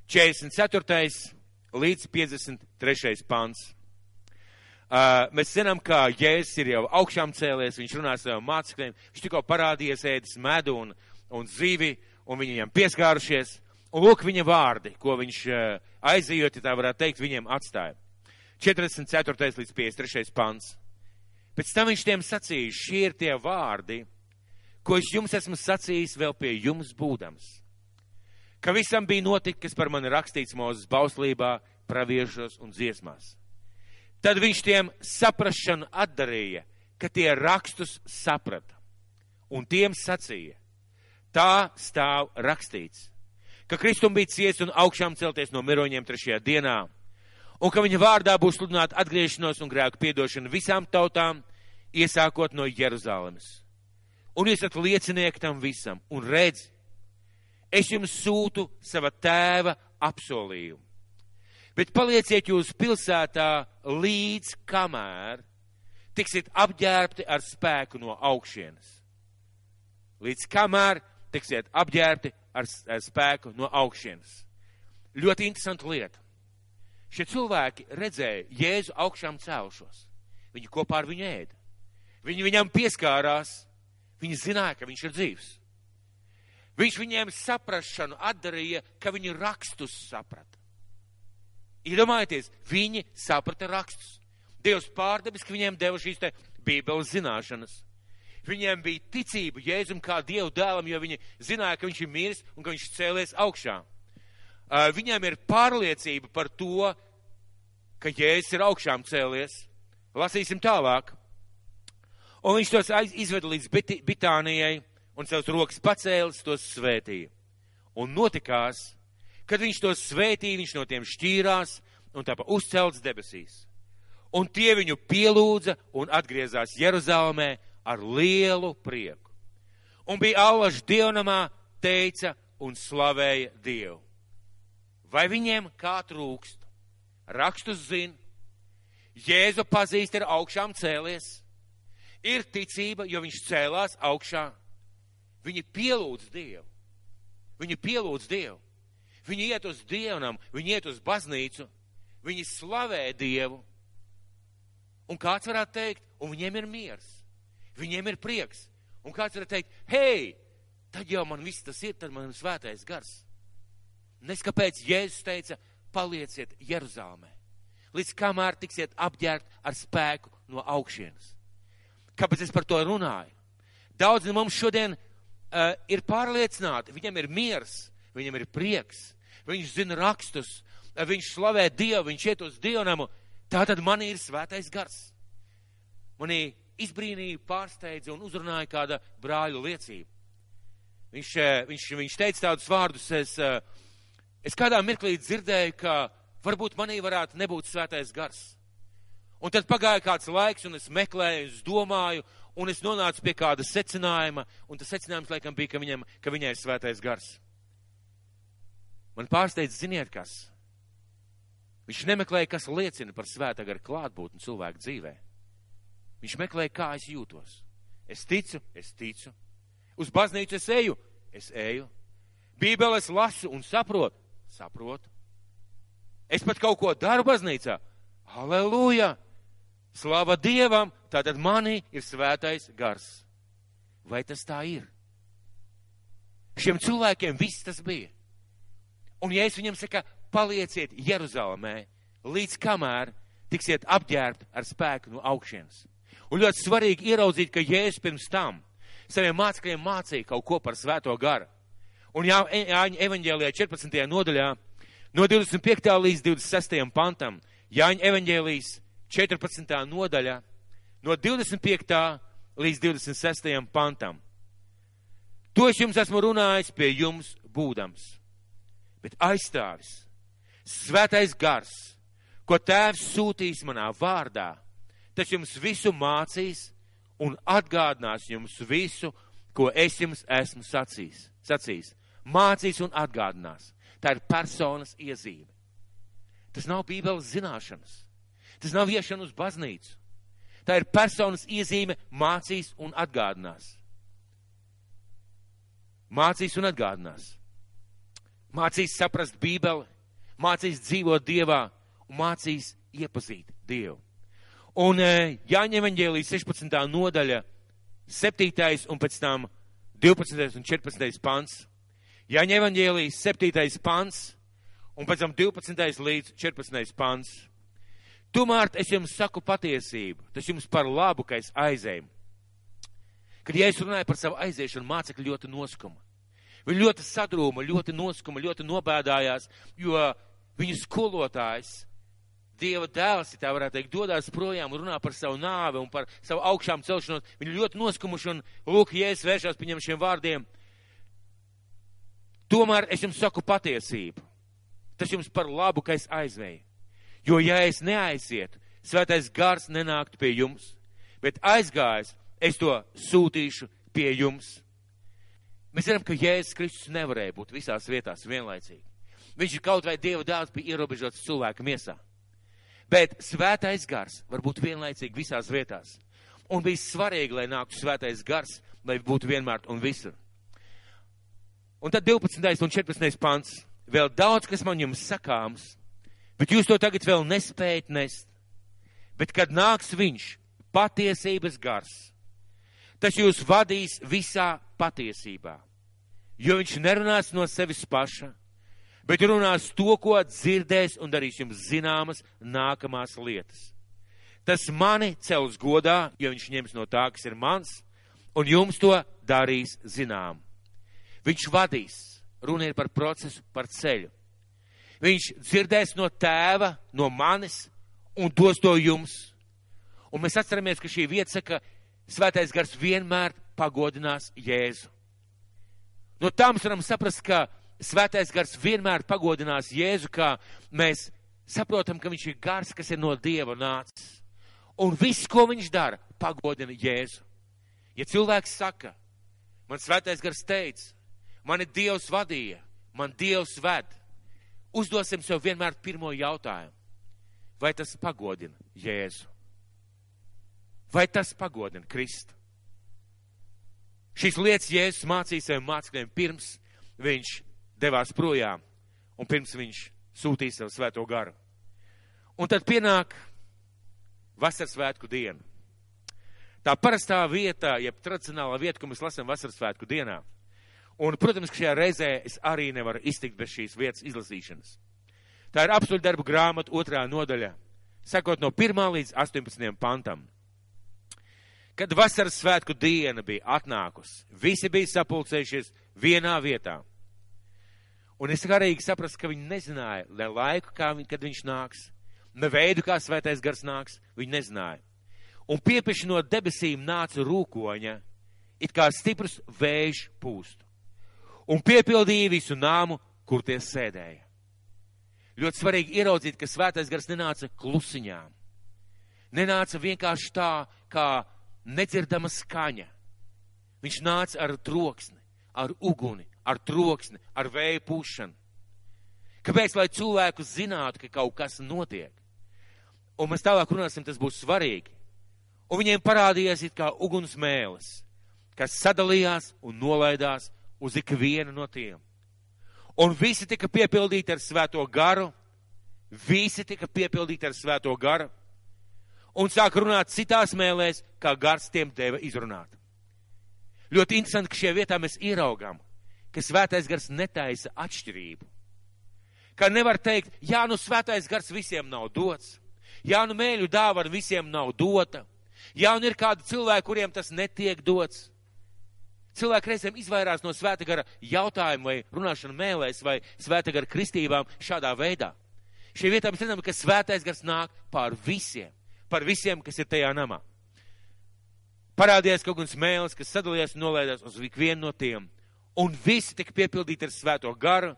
44. līdz 53. pants. Uh, mēs zinām, ka Jēzus ir jau augšām cēlies, viņš runā saviem mācekļiem, viņš tikko parādījies ēdis medu un, un zivi, un viņi viņam pieskārušies. Un lūk viņa vārdi, ko viņš uh, aizījot, ja tā varētu teikt, viņiem atstāja. 44. līdz 53. pants. Pēc tam viņš tiem sacīja, šie ir tie vārdi, ko es jums esmu sacījis vēl pie jums būdams. Ka visam bija notikts, par mani rakstīts mūzes bauslībā, praviešos un dziesmās. Tad viņš tiem saprašanu atdarīja, ka tie rakstus saprata. Un tiem sacīja, tā stāv rakstīts, ka Kristum bija ciets un augšām celties no miroņiem trešajā dienā un ka viņa vārdā būs sludināta atgriešanos un grēku piedošana visām tautām, iesākot no Jeruzalemes. Un jūs esat liecinieki tam visam, un redz, es jums sūtu sava tēva apsolījumu. Bet palieciet jūs pilsētā līdz kamēr tiksiet apģērbti ar spēku no augšienes. Līdz kamēr tiksiet apģērbti ar, ar spēku no augšienes. Ļoti interesanta lieta. Šie cilvēki redzēja Jēzu augšām celšos. Viņi kopā ar viņu ēda. Viņi viņam pieskārās. Viņi zināja, ka viņš ir dzīvs. Viņš viņiem saprašanu atdarīja, ka viņi rakstus saprata. Iedomājieties, viņi saprata rakstus. Dievs pārdabiski viņiem deva šīs te bībeles zināšanas. Viņiem bija ticība Jēzum kā Dievu dēlam, jo viņi zināja, ka viņš ir miris un ka viņš cēlies augšā. Viņiem ir pārliecība par to, ka Jēzus ir augšām cēlies. Lasīsim tālāk. Un viņš tos izveda līdz Bitānijai un savus rokas pacēlis, tos svētīja. Un notikās, kad viņš tos svētīja, viņš no tiem šķīrās un tāpēc uzcelts debesīs. Un tie viņu pielūdza un atgriezās Jeruzalemē ar lielu prieku. Un bija allaž dievnamā, teica un slavēja Dievu. Vai viņiem kā trūkst? rakstus zina, Jēzu pazīst, ir augšām cēlies, ir ticība, jo viņš cēlās augšā. Viņi pielūdz Dievu. Viņi pielūdz Dievu. Viņi iet uz dievnam, viņi iet uz baznīcu, viņi slavē Dievu. Un kāds varētu teikt, un viņiem ir miers, viņiem ir prieks. Un kāds varētu teikt, hei, tad jau man viss tas ir, tad man ir svētais gars. Neskapēc Jēzus teica, palieciet Jeruzalemē, līdz kamēr tiksiet apģērbt ar spēku no augšienes. Kāpēc es par to runāju? Daudz no mums šodien uh, ir pārliecināti, viņam ir miers, viņam ir prieks, viņš zina rakstus, viņš slavē Dievu, viņš iet uz dievnamu, tā tad man ir svētais gars. Manī izbrīnīja, pārsteidza un uzrunāja kāda brāļu liecība. Viņš, viņš, viņš teica tādus vārdus, es, es kādā mirklī dzirdēju, ka varbūt manī varētu nebūt svētais gars. Un tad pagāja kāds laiks, un es meklēju, es domāju, un es nonācu pie kāda secinājuma, un tas secinājums laikam bija, ka, viņam, ka viņai ir svētais gars. Man pārsteidz, ziniet kas? Viņš nemeklēja, kas liecina par svētā gara klātbūtni cilvēku dzīvē. Viņš meklēja, kā es jūtos. Es ticu, es ticu. Uz baznīcu es eju, es eju. Bībeles lasu un saprotu, saprotu. Es pat kaut ko daru baznīcā. Halleluja! Slava Dievam, tātad manī ir svētais gars. Vai tas tā ir? Šiem cilvēkiem viss tas bija. Un es viņam saku, palieciet Jeruzalemē, līdz kamēr tiksiet apģērbti ar spēku no augšienes. Un ļoti svarīgi ieraudzīt, ka Jēzus pirms tam saviem mācekļiem mācīja kaut ko par svēto garu. Un Jā, Jāņa evaņģēlijā 14. nodaļā no 25. līdz 26. pantam, Jāņa evaņģēlijas 14. nodaļā no 25. līdz 26. pantam. To es jums esmu runājis pie jums būdams, bet aizstāvis, svētais gars, ko tēvs sūtīs manā vārdā, tas jums visu mācīs un atgādinās jums visu, ko es jums esmu sacījis. sacījis. Mācīs un atgādinās. Tā ir personas iezīme. Tas nav bībeles zināšanas. Tas nav iešana uz baznīcu. Tā ir personas iezīme, mācīs un atgādinās. Mācīs un atgādinās. Mācīs saprast Bībeli, mācīs dzīvot Dievā un mācīs iepazīt Dievu. Un e, Jāņa evaņģēlijas 16. nodaļa, 7. un pēc tam 12. un 14. pants. Jāņa evaņģēlijas 7. pants un pēc tam 12. līdz 14. pants. Tomēr es jums saku patiesību, tas jums par labu, ka es aizēju. Kad ja es runāju par savu aiziešanu, mācekļi ļoti noskuma. Viņi ļoti sadrūma, ļoti noskuma, ļoti nobēdājās, jo viņu skolotājs Dieva dēls, ja tā varētu teikt, dodas projām un runā par savu nāvi un par savu augšām celšanos. Viņi ļoti noskumuši un lūk, ja es vēršos pie šiem vārdiem. Tomēr es jums saku patiesību. Tas jums par labu, ka es aizvēju. Jo, ja es neaizietu, svētais gars nenāktu pie jums, bet aizgājis, es to sūtīšu pie jums. Mēs zinām, ka Jēzus Kristus nevarēja būt visās vietās vienlaicīgi. Viņš ir kaut vai Dieva dēls bija ierobežots cilvēka miesā. Bet svētais gars var būt vienlaicīgi visās vietās. Un bija svarīgi, lai nāktu svētais gars, lai būtu vienmēr un visur. Un tad 12. un 14. pants. Vēl daudz, kas man jums sakāms, bet jūs to tagad vēl nespējat nest. Bet kad nāks viņš, patiesības gars, tas jūs vadīs visā patiesībā. Jo viņš nerunās no sevis paša, bet runās to, ko dzirdēs un darīs jums zināmas nākamās lietas. Tas mani cels godā, jo viņš ņems no tā, kas ir mans, un jums to darīs zinām. Viņš vadīs, runa ir par procesu, par ceļu. Viņš dzirdēs no tēva, no manis, un dos to jums. Un mēs atceramies, ka šī vieta saka, svētais gars vienmēr pagodinās Jēzu. No tā mēs varam saprast, ka svētais gars vienmēr pagodinās Jēzu, kā mēs saprotam, ka viņš ir gars, kas ir no Dieva nācis. Un viss, ko viņš dara, pagodina Jēzu. Ja cilvēks saka, man svētais gars teica, mani Dievs vadīja, man Dievs ved, uzdosim sev vienmēr pirmo jautājumu. Vai tas pagodina Jēzu? Vai tas pagodina Kristu? Šīs lietas Jēzus mācīja saviem mācekļiem pirms viņš devās projām, un pirms viņš sūtīja savu svēto garu. Un tad pienāk vasaras svētku diena. Tā parastā vieta, jeb tradicionālā vieta, ko mēs lasām vasaras svētku dienā. Un, protams, ka šajā reizē es arī nevaru iztikt bez šīs vietas izlasīšanas. Tā ir apstuļu darbu grāmata otrā nodaļa, sakot no 1. līdz 18. pantam. Kad vasaras svētku diena bija atnākusi, visi bija sapulcējušies vienā vietā. Un es garīgi saprastu, ka viņi nezināja ne laiku, kā, vi- kad viņš nāks, ne veidu, kā svētais gars nāks, viņi nezināja. Un piepieši no debesīm nāca rūkoņa, it kā stiprs vējš pūst, un piepildīja visu nāmu, kur tie sēdēja. Ļoti svarīgi ieraudzīt, ka svētais gars nenāca klusiņām. Nenāca vienkārši tā, kā nedzirdama skaņa. Viņš nāca ar troksni, ar uguni, ar troksni, ar vēju pušanu. Kāpēc? Lai cilvēku zinātu, ka kaut kas notiek. Un mēs tālāk runāsim, tas būs svarīgi. Un viņiem parādījās it kā uguns mēlis, kas sadalījās un nolaidās uz ikvienu no tiem. Un visi tika piepildīti ar svēto garu, visi tika piepildīti ar svēto garu, un sāk runāt citās mēlēs, kā gars tiem deva izrunāt. Ļoti interesanti, ka šajā vietā mēs ieraugām, ka svētais gars netaisa atšķirību. Ka nevar teikt, jā, nu svētais gars visiem nav dots, jā, nu mēļu dāvana visiem nav dota, jā, un ir kādi cilvēki, kuriem tas netiek dots. Cilvēki reizēm izvairās no svēta gara jautājumu vai runāšanu mēlēs vai svēta gara kristībām šādā veidā. Šī vietā mēs redzam, ka svētais gars nāk pār visiem, par visiem, kas ir tajā namā. Parādījās kaut kāds mēls, kas sadalījās un nolaidās uz ikvienu no tiem. Un visi tika piepildīti ar svēto garu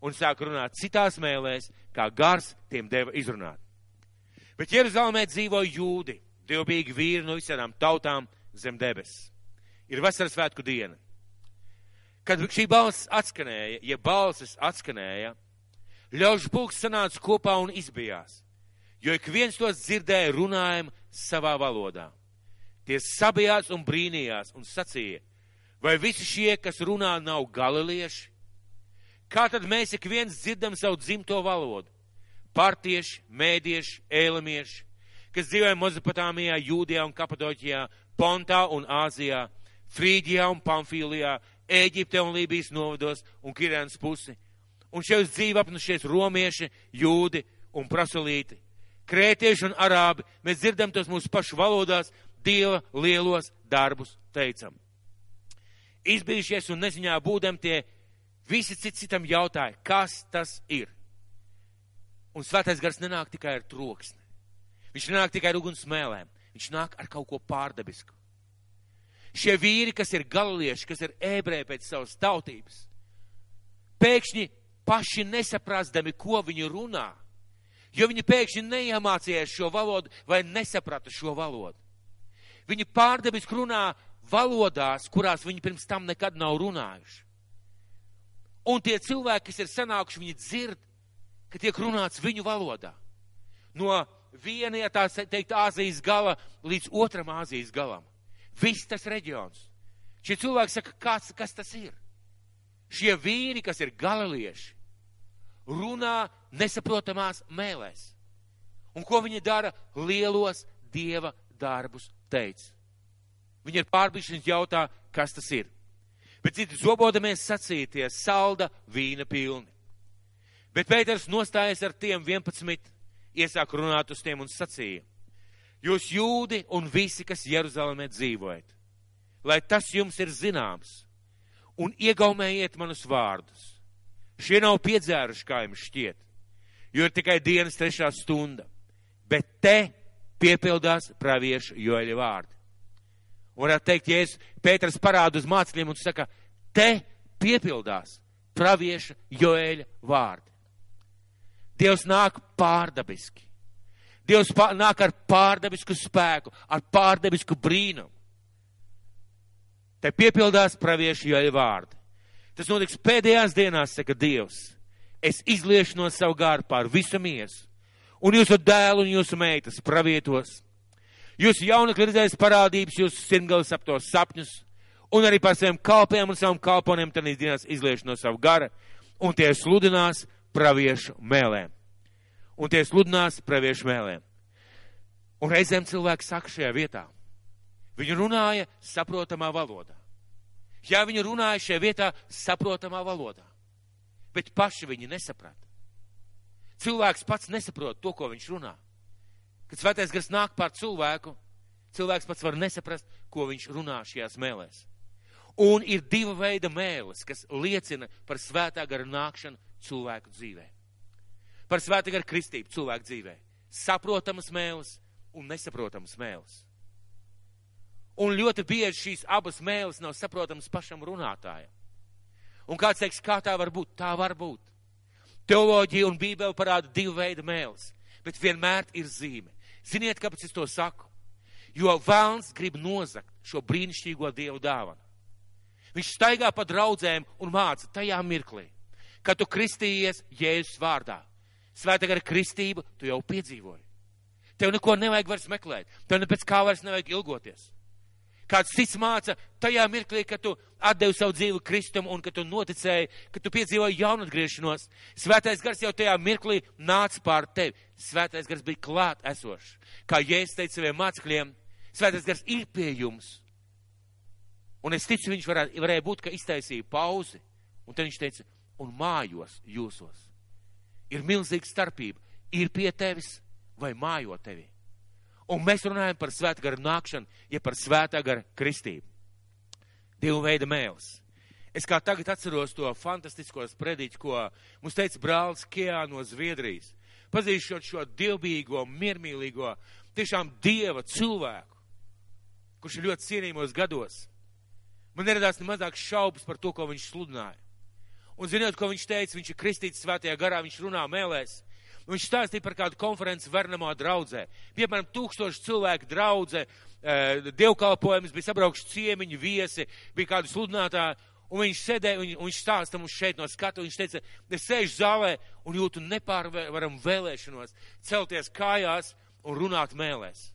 un sāk runāt citās mēlēs, kā gars tiem deva izrunāt. Bet Jeruzalemē dzīvo jūdi, dievbijīgi vīri no visām tautām zem debesis. Ir vasaras svētku diena. Kad šī balss atskanēja, ja balsis atskanēja, ļaužu pulks sanāca kopā un izbijās, jo ik viens tos dzirdēja runājumu savā valodā. Tie sabijās un brīnījās un sacīja, vai visi šie, kas runā, nav galilieši? Kā tad mēs ik viens dzirdam savu dzimto valodu? Partieši, mēdieši, ēlamieši, kas dzīvoja Mozapatāmijā, Jūdijā un Kapadoķijā, Pontā un Āzijā, Frīģijā un Pamfīlijā, Ēģipte un Lībijas novados un Kirēnas pusi. Un šeit dzīvo apnušies romieši, jūdi un prasolīti. Krētieši un arābi, mēs dzirdam tos mūsu pašu valodās, Dieva lielos darbus teicam. Izbijušies un neziņā būdam tie visi cit citam jautāja, kas tas ir. Un svētais gars nenāk tikai ar troksni. Viņš nenāk tikai ar uguns smēlēm. Viņš nāk ar kaut ko pārdabisku. Šie vīri, kas ir galieši, kas ir ebreji pēc savas tautības, pēkšņi paši nesaprastami, ko viņi runā, jo viņi pēkšņi neiemācījās šo valodu vai nesaprata šo valodu. Viņi pārdabiski runā valodās, kurās viņi pirms tam nekad nav runājuši. Un tie cilvēki, kas ir sanākuši, viņi dzird, ka tiek runāts viņu valodā. No viena, ja tā teikt, Āzijas gala līdz otram Āzijas galam. Viss tas reģions. Šie cilvēki saka, kas, kas tas ir? Šie vīri, kas ir galilieši, runā nesaprotamās mēlēs. Un ko viņi dara? Lielos dieva darbus teica. Viņi ir pārbišķiņš jautā, kas tas ir. Bet citi zobodamies sacīties salda vīna pilni. Bet Pēters nostājas ar tiem 11, iesāk runāt uz tiem un sacīja. Jūs jūdi un visi, kas Jeruzalemē dzīvojat, lai tas jums ir zināms, un iegaumējiet manus vārdus. Šie nav piedzēruši, kā jums šķiet, jo ir tikai dienas trešā stunda, bet te piepildās praviešu joļa vārdi. Un varētu teikt, ja es Pēters parādu uz mācekļiem un saka, te piepildās pravieša joēļa vārdi. Dievs nāk pārdabiski. Dievs pār, nāk ar pārdabisku spēku, ar pārdabisku brīnumu. Te piepildās praviešu joēļa vārdi. Tas notiks pēdējās dienās, saka Dievs. Es izliešu no savu gāru pār visu miesu, un jūsu dēlu un jūsu meitas pravietos. Jūsu jaunekļi redzēs parādības, jūsu sirmgalis ap to sapņus, un arī par saviem kalpiem un saviem kalponiem tad dienās izliešu no savu gara, un tie sludinās praviešu mēlēm. Un tie sludinās praviešu mēlēm. Un reizēm cilvēki saka šajā vietā. Viņi runāja saprotamā valodā. Ja viņi runāja šajā vietā saprotamā valodā, bet paši viņi nesaprata. Cilvēks pats nesaprot to, ko viņš runā. Kad svētais gars nāk pār cilvēku, cilvēks pats var nesaprast, ko viņš runā šajās mēlēs. Un ir diva veida mēlis, kas liecina par svētā gara nākšanu cilvēku dzīvē. Par svētā gara kristību cilvēku dzīvē. Saprotamas mēlis un nesaprotamas mēlis. Un ļoti bieži šīs abas mēlis nav saprotamas pašam runātājam. Un kāds teiks, kā tā var būt? Tā var būt. Teoloģija un Bībele parāda divu veidu mēlis, bet vienmēr ir zīme. Ziniet, kāpēc es to saku? Jo vēlns grib nozakt šo brīnišķīgo dievu dāvanu. Viņš staigā pa draudzēm un māca tajā mirklī, kad tu kristījies Jēzus vārdā. Svētā gara kristība tu jau piedzīvoji. Tev neko nevajag vairs meklēt, tev ne pēc kā vairs nevajag ilgoties. Kāds cits māca tajā mirklī, kad tu atdevi savu dzīvi Kristum un kad tu noticēji, ka tu piedzīvoji jaunatgriešanos. Svētais gars jau tajā mirklī nāca pār tevi. Svētais gars bija klāt esošs. Kā Jēzus teica saviem mācekļiem, svētais gars ir pie jums. Un es ticu, viņš varētu, varēja būt, ka iztaisīja pauzi. Un tad viņš teica, un mājos jūsos. Ir milzīga starpība. Ir pie tevis vai mājo tevi. Un mēs runājam par svētā gara nākšanu, ja par svētā gara kristību. Divu veidu mēls. Es kā tagad atceros to fantastisko sprediķu, ko mums teica brālis Kijā no Zviedrijas. Pazīšot šo dievbijīgo, miermīlīgo, tiešām dieva cilvēku, kurš ir ļoti cienījumos gados. Man neradās ne mazāk šaubas par to, ko viņš sludināja. Un zinot, ko viņš teica, viņš ir kristīts svētajā garā, viņš runā mēlēs. Viņš stāstīja par kādu konferenci Vernamā draudzē. Piemēram, tūkstoši cilvēku draudzē, e, dievkalpojums, bija sabraukši ciemiņi, viesi, bija kādi sludinātāji. Un viņš sēdēja, un, un viņš stāsta mums šeit no skatu, viņš teica, es sēžu zālē un jūtu nepārvaram vēlēšanos celties kājās un runāt mēlēs.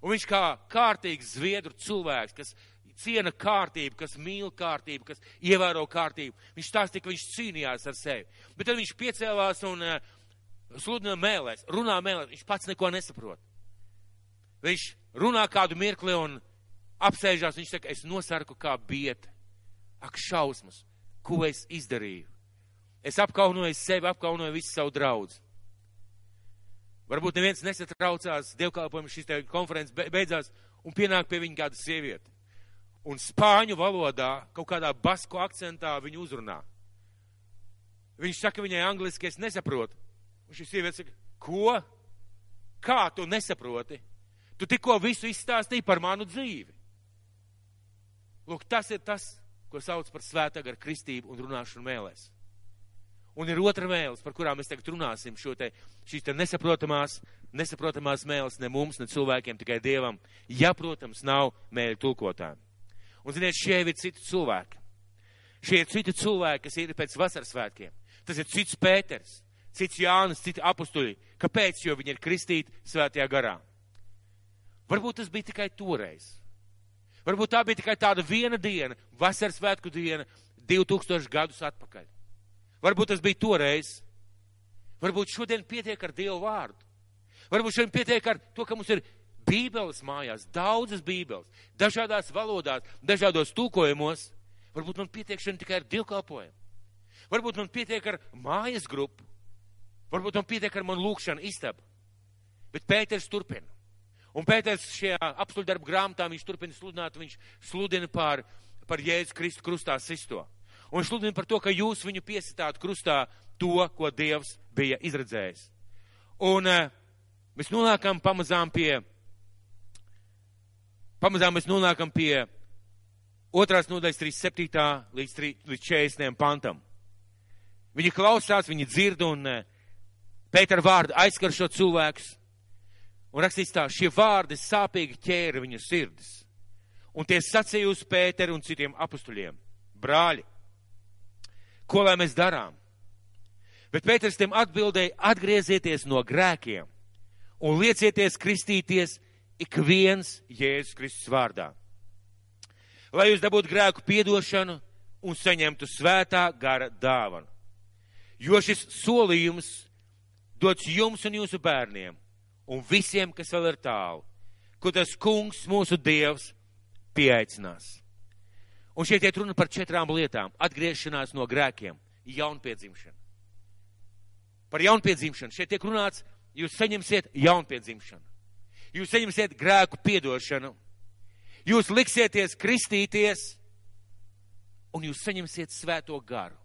Un viņš kā kārtīgs zviedru cilvēks, kas ciena kārtību, kas mīl kārtību, kas ievēro kārtību, viņš stāstīja, ka viņš cīnījās ar sevi. Bet tad viņš piecēlās un uh, sludina mēlēs, runā mēlēs, viņš pats neko nesaprot. Viņš runā kādu mirkli un apsēžās, viņš saka, es nosarku kā biete. Ak, šausmas, ko es izdarīju? Es apkaunoju sevi, apkaunoju visu savu draugu. Varbūt neviens nesatraucās, dievkalpojums šīs konferences beidzās, un pienāk pie viņa kāda sieviete. Un spāņu valodā, kaut kādā basku akcentā viņu uzrunā. Viņš saka viņai angliski, es nesaprotu. Un šī sieviete saka, ko? Kā tu nesaproti? Tu tikko visu izstāstīji par manu dzīvi. Lūk, tas ir tas, ko sauc par svētā gar kristību un runāšanu mēlēs. Un ir otra mēlis, par kurām mēs tagad runāsim, te, šīs te nesaprotamās, nesaprotamās mēlis ne mums, ne cilvēkiem, tikai Dievam. Ja, protams, nav mēļu tulkotājiem. Un, ziniet, šie ir citi cilvēki. Šie ir citi cilvēki, kas ir pēc vasaras svētkiem. Tas ir cits Pēters cits Jānis, citi apustuļi. Kāpēc? Jo viņi ir kristīti svētajā garā. Varbūt tas bija tikai toreiz. Varbūt tā bija tikai tāda viena diena, vasaras svētku diena, 2000 gadus atpakaļ. Varbūt tas bija toreiz. Varbūt šodien pietiek ar Dievu vārdu. Varbūt šodien pietiek ar to, ka mums ir bībeles mājās, daudzas bībeles, dažādās valodās, dažādos tūkojumos. Varbūt man pietiek šodien tikai ar dievkalpojumu. Varbūt man pietiek ar mājas grupu. Varbūt man pietiek ar manu lūkšanu istabu. Bet Pēters turpina. Un Pēters šajā apstuļdarbu grāmatā viņš turpina sludināt, viņš sludina par, par Jēzus Kristu krustā sisto. Un viņš sludina par to, ka jūs viņu piesitāt krustā to, ko Dievs bija izredzējis. Un uh, mēs nonākam pamazām pie, pamazām mēs nonākam pie otrās nodaļas 37. līdz, 3, līdz 40. pantam. Viņi klausās, viņi dzird un uh, Pētera vārdi aizskar šo cilvēkus. Un rakstīts tā, šie vārdi sāpīgi ķēra viņu sirdis. Un tie sacīja uz Pēteru un citiem apustuļiem. Brāļi, ko lai mēs darām? Bet Pēters tiem atbildēja, atgriezieties no grēkiem un liecieties kristīties ik viens Jēzus Kristus vārdā. Lai jūs dabūtu grēku piedošanu un saņemtu svētā gara dāvanu. Jo šis solījums dots jums un jūsu bērniem un visiem, kas vēl ir tālu, ko tas kungs, mūsu dievs, pieaicinās. Un šeit iet runa par četrām lietām. Atgriešanās no grēkiem, jaunpiedzimšana. Par jaunpiedzimšanu. Šeit tiek runāts, jūs saņemsiet jaunpiedzimšanu. Jūs saņemsiet grēku piedošanu. Jūs liksieties kristīties un jūs saņemsiet svēto garu.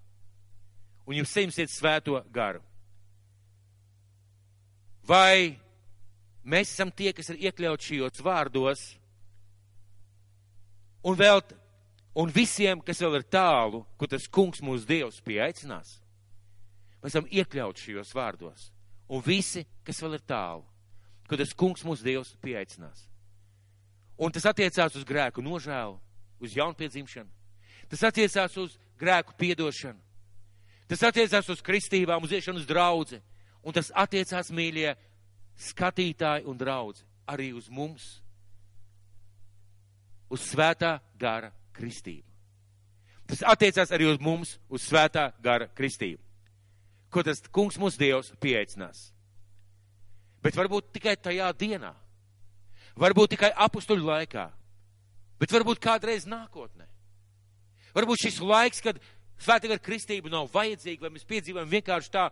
Un jūs saņemsiet svēto garu. Vai mēs esam tie, kas ir iekļauts šajos vārdos, un vēl, un visiem, kas vēl ir tālu, kur tas kungs mūsu dievs pieaicinās? Mēs esam iekļauts šajos vārdos, un visi, kas vēl ir tālu, kur tas kungs mūsu dievs pieaicinās. Un tas attiecās uz grēku nožēlu, uz jaunpiedzimšanu. Tas attiecās uz grēku piedošanu. Tas attiecās uz kristībām, uz iešanu uz draudzi. Un tas attiecās, mīļie, skatītāji un draudzi, arī uz mums, uz svētā gara kristību. Tas attiecās arī uz mums, uz svētā gara kristību. Ko tas kungs mūsu dievs pieaicinās. Bet varbūt tikai tajā dienā, varbūt tikai apustuļu laikā, bet varbūt kādreiz nākotnē. Varbūt šis laiks, kad svētīga kristība nav vajadzīga, vai mēs piedzīvojam vienkārši tā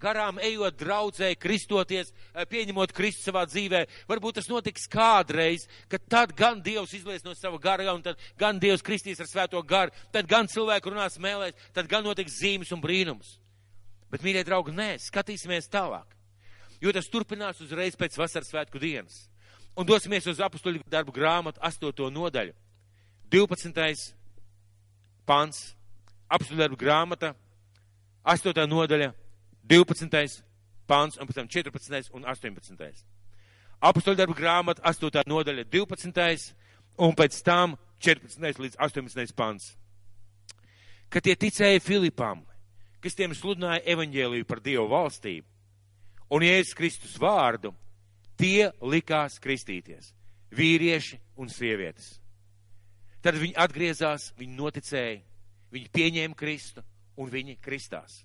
garām ejot draudzē, kristoties, eh, pieņemot Kristu savā dzīvē. Varbūt tas notiks kādreiz, kad tad gan Dievs izlies no sava gara, un tad gan Dievs kristīs ar svēto garu, tad gan cilvēku runās mēlēs, tad gan notiks zīmes un brīnums. Bet, mīļie draugi, nē, skatīsimies tālāk. Jo tas turpinās uzreiz pēc vasaras svētku dienas. Un dosimies uz apustuļu darbu grāmatu 8. nodaļu. 12 pants, apstudarbu grāmata, 8. nodaļa, 12. pants, un pēc tam 14. un 18. Apstudarbu grāmata, 8. nodaļa, 12. un pēc tam 14. līdz 18. pants. Kad tie ticēja Filipam, kas tiem sludināja evaņģēliju par Dievu valstību un Jēzus Kristus vārdu, tie likās kristīties - vīrieši un sievietes. Tad viņi atgriezās, viņi noticēja, viņi pieņēma Kristu un viņi kristās.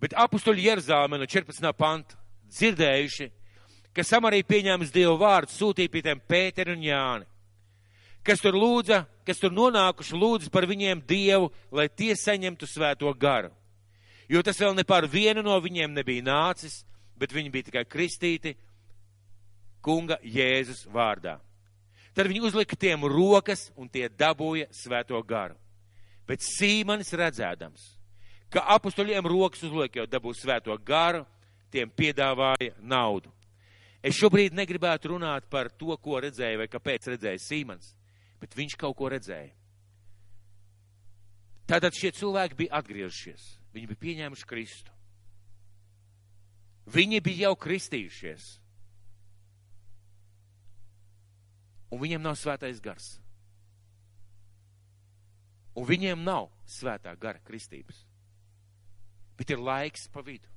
Bet apustuļi Jeruzālē no 14. panta dzirdējuši, ka Samarija pieņēmis Dievu vārdu, sūtīja pie tiem Pēteri un Jāni, kas tur lūdza, kas tur nonākuši lūdza par viņiem Dievu, lai tie saņemtu svēto garu. Jo tas vēl ne par vienu no viņiem nebija nācis, bet viņi bija tikai kristīti kunga Jēzus vārdā. Tad viņi uzlika tiem rokas un tie dabūja svēto garu. Bet Sīmanis redzēdams, ka apustuļiem rokas uzliek jau dabūs svēto garu, tiem piedāvāja naudu. Es šobrīd negribētu runāt par to, ko redzēja vai kāpēc redzēja Sīmans, bet viņš kaut ko redzēja. Tātad šie cilvēki bija atgriezušies, viņi bija pieņēmuši Kristu. Viņi bija jau kristījušies. un viņiem nav svētais gars. Un viņiem nav svētā gara kristības. Bet ir laiks pa vidu.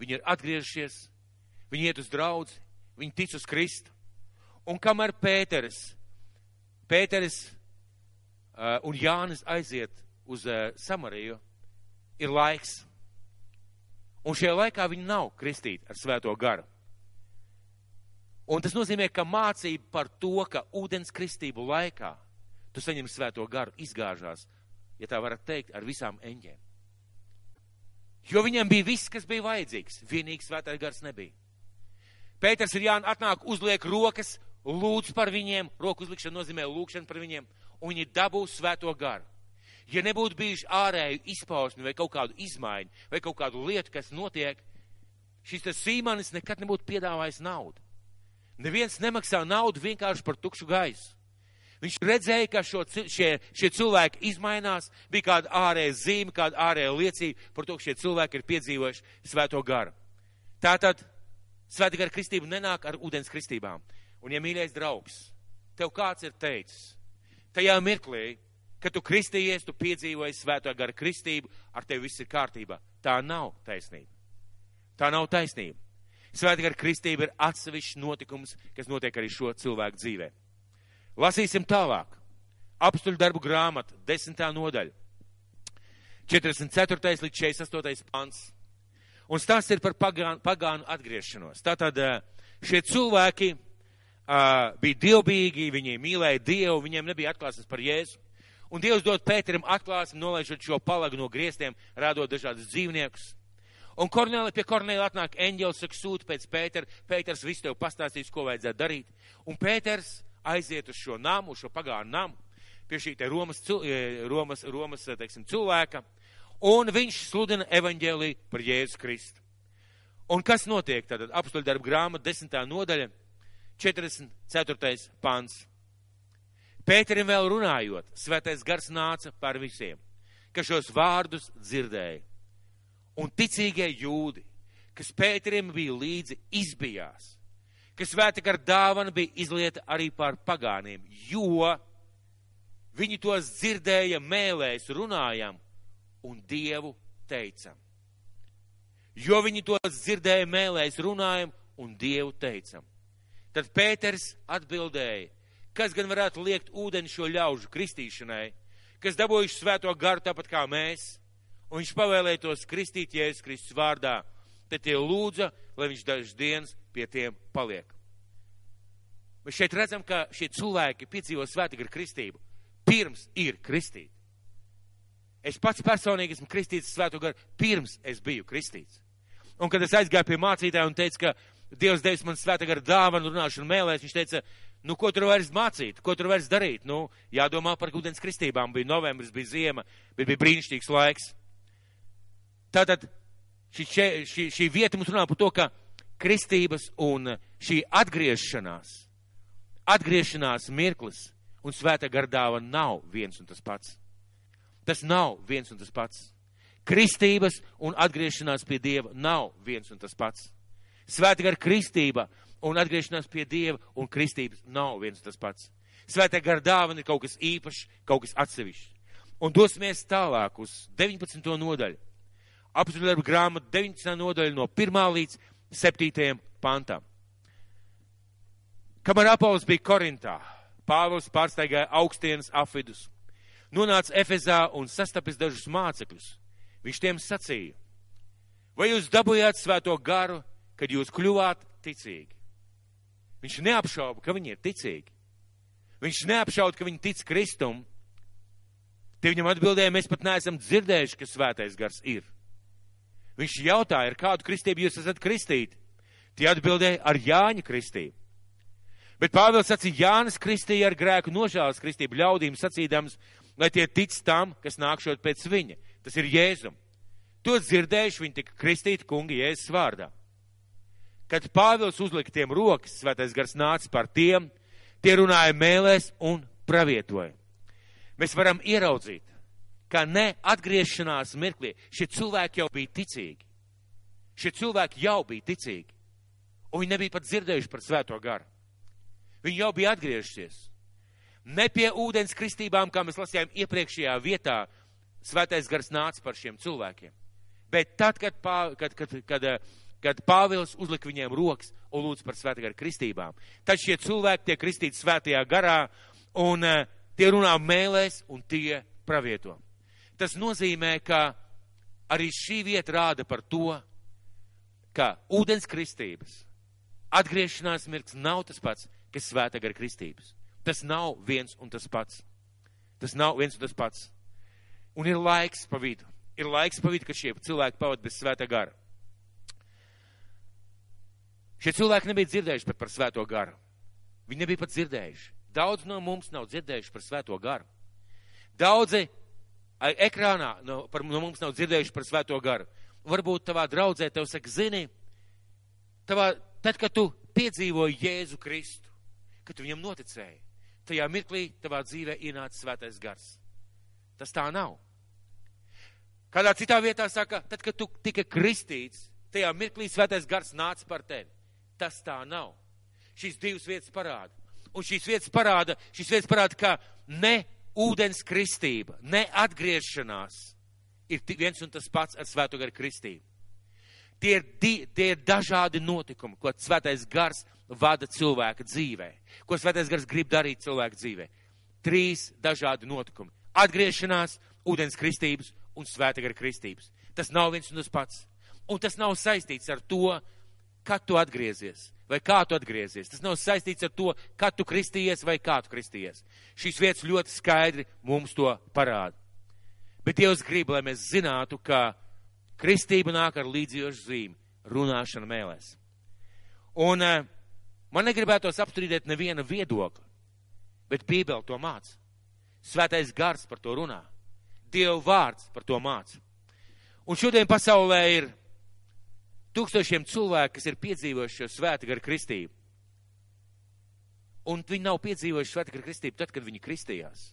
Viņi ir atgriežies, viņi iet uz draudzi, viņi tic uz Kristu. Un kamēr Pēteris, Pēteris uh, un Jānis aiziet uz uh, Samariju, ir laiks. Un šajā laikā viņi nav kristīti ar svēto garu. Un tas nozīmē, ka mācība par to, ka ūdens kristību laikā tu saņem svēto garu, izgāžās, ja tā varat teikt, ar visām eņģēm. Jo viņam bija viss, kas bija vajadzīgs, vienīgi svētais gars nebija. Pēters ir jāna atnāk, uzliek rokas, lūdz par viņiem, roku uzlikšana nozīmē lūkšana par viņiem, un viņi dabūs svēto garu. Ja nebūtu bijuši ārēju izpausmi vai kaut kādu izmaiņu, vai kaut kādu lietu, kas notiek, šis sīmanis nekad nebūtu piedāvājis naudu. Neviens nemaksā naudu vienkārši par tukšu gaisu. Viņš redzēja, ka šo, šie, šie cilvēki izmainās, bija kāda ārēja zīme, kāda ārēja liecība par to, ka šie cilvēki ir piedzīvojuši svēto garu. Tātad svēta gara kristība nenāk ar ūdens kristībām. Un, ja mīļais draugs, tev kāds ir teicis, tajā mirklī, kad tu kristījies, tu piedzīvoji svēto gara kristību, ar tevi viss ir kārtībā. Tā nav taisnība. Tā nav taisnība. Svētgara kristība ir atsevišķs notikums, kas notiek arī šo cilvēku dzīvē. Lasīsim tālāk. Apstuļu darbu grāmata, desmitā nodaļa. 44. līdz 48. pants. Un stāsts ir par pagānu, pagānu atgriešanos. Tātad eh, šie cilvēki uh, bija dievbijīgi, viņi mīlēja Dievu, viņiem nebija atklāsmes par Jēzu. Un Dievs dod Pēterim atklāsmi, nolaižot šo palagu no griestiem, rādot dažādus dzīvniekus. Un Kornēli, pie Kornēla atnāk eņģels, saka, sūta pēc Pētera. Pēters visu tev pastāstīs, ko vajadzētu darīt. Un Pēters aiziet uz šo namu, uz šo pagānu namu, pie šī te Romas, Romas, Romas teiksim, cilvēka, un viņš sludina evaņģēlī par Jēzu Kristu. Un kas notiek? Tātad apstuļu darba grāmata, desmitā nodaļa, 44. pants. Pēterim vēl runājot, svētais gars nāca par visiem, kas šos vārdus dzirdēja un ticīgie jūdi, kas Pēterim bija līdzi, izbijās, ka svēta gar dāvana bija izlieta arī pār pagāniem, jo viņi tos dzirdēja mēlēs runājam un Dievu teicam. Jo viņi tos dzirdēja mēlēs runājam un Dievu teicam. Tad Pēters atbildēja, kas gan varētu liekt ūdeni šo ļaužu kristīšanai, kas dabūjuši svēto garu tāpat kā mēs, un viņš pavēlēja tos kristīt Jēzus Kristus vārdā, tad tie lūdza, lai viņš dažas dienas pie tiem paliek. Mēs šeit redzam, ka šie cilvēki piedzīvo svētīgu kristību, pirms ir kristīti. Es pats personīgi esmu kristīts svēto garu, pirms es biju kristīts. Un kad es aizgāju pie mācītāja un teicu, ka Dievs devis man svēta gara dāvanu, runāšanu mēlēs, viņš teica, nu, ko tur vairs mācīt, ko tur vairs darīt? Nu, jādomā par ūdens kristībām. Bija novembris, bija ziema, bet bija brīnišķīgs laiks. Tātad šī, šī, šī vieta mums runā par to, ka kristības un šī atgriešanās, atgriešanās mirklis un svēta gardāva nav viens un tas pats. Tas nav viens un tas pats. Kristības un atgriešanās pie Dieva nav viens un tas pats. Svēta gara kristība un atgriešanās pie Dieva un kristības nav viens un tas pats. Svētā gara dāvana ir kaut kas īpašs, kaut kas atsevišķs. Un dosimies tālāk uz 19. nodaļu apziņu darba grāmatu 19. nodaļa no 1. līdz 7. pantam. Kamēr Apols bija Korintā, Pāvils pārsteigāja augstienas apvidus, nonāca Efezā un sastapis dažus mācekļus. Viņš tiem sacīja, vai jūs dabūjāt svēto garu, kad jūs kļuvāt ticīgi? Viņš neapšauba, ka viņi ir ticīgi. Viņš neapšauba, ka viņi tic Kristum. Tie viņam atbildēja, mēs pat neesam dzirdējuši, ka svētais gars ir. Viņš jautāja, ar kādu kristību jūs esat kristīti? Tie atbildēja ar Jāņa kristību. Bet Pāvils sacīja, Jānis kristīja ar grēku nožēlas kristību ļaudīm sacīdams, lai tie tic tam, kas nākšot pēc viņa. Tas ir Jēzum. To dzirdējuši, viņi tika kristīti kungi Jēzus vārdā. Kad Pāvils uzlika tiem rokas, svētais gars nāca par tiem, tie runāja mēlēs un pravietoja. Mēs varam ieraudzīt, ka ne atgriešanās mirklī šie cilvēki jau bija ticīgi. Šie cilvēki jau bija ticīgi. Un viņi nebija pat dzirdējuši par svēto garu. Viņi jau bija atgriežušies. Ne pie ūdens kristībām, kā mēs lasījām iepriekšējā vietā, svētais gars nāca par šiem cilvēkiem. Bet tad, kad, pā, kad, kad, kad, kad Pāvils uzlika viņiem rokas un lūdz par svētā gara kristībām, tad šie cilvēki tiek kristīti svētajā garā un uh, tie runā mēlēs un tie pravieto. Tas nozīmē, ka arī šī vieta rāda par to, ka ūdens kristības atgriešanās mirks nav tas pats, kas svēta gara kristības. Tas nav viens un tas pats. Tas nav viens un tas pats. Un ir laiks pa vidu. Ir laiks pa vidu, kad šie cilvēki pavada bez svēta gara. Šie cilvēki nebija dzirdējuši pat par svēto garu. Viņi nebija pat dzirdējuši. Daudz no mums nav dzirdējuši par svēto garu. Daudzi ekrānā no, par, no mums nav dzirdējuši par svēto garu. Varbūt tavā draudzē tev saka, zini, tavā, tad, kad tu piedzīvoji Jēzu Kristu, kad tu viņam noticēji, tajā mirklī tavā dzīvē ienāca svētais gars. Tas tā nav. Kādā citā vietā saka, tad, kad tu tika kristīts, tajā mirklī svētais gars nāca par tevi. Tas tā nav. Šīs divas vietas parāda. Un šīs vietas parāda, šīs vietas parāda, ka ne ūdens kristība, neatgriešanās ir viens un tas pats ar svēto garu kristību. Tie ir, di, tie ir dažādi notikumi, ko svētais gars vada cilvēka dzīvē, ko svētais gars grib darīt cilvēka dzīvē. Trīs dažādi notikumi - atgriešanās, ūdens kristības un svēta gara kristības. Tas nav viens un tas pats. Un tas nav saistīts ar to, kad tu atgriezies, vai kā tu atgriezies. Tas nav saistīts ar to, kad tu kristījies vai kā tu kristījies. Šīs vietas ļoti skaidri mums to parāda. Bet Dievs grib, lai mēs zinātu, ka kristība nāk ar līdzjošu zīmi - runāšana mēlēs. Un uh, man negribētos apstrīdēt neviena viedokli, bet Bībele to māca. Svētais gars par to runā. Dieva vārds par to māca. Un šodien pasaulē ir tūkstošiem cilvēku, kas ir piedzīvojuši šo svēta gara kristību. Un viņi nav piedzīvojuši svēta gara kristību tad, kad viņi kristījās.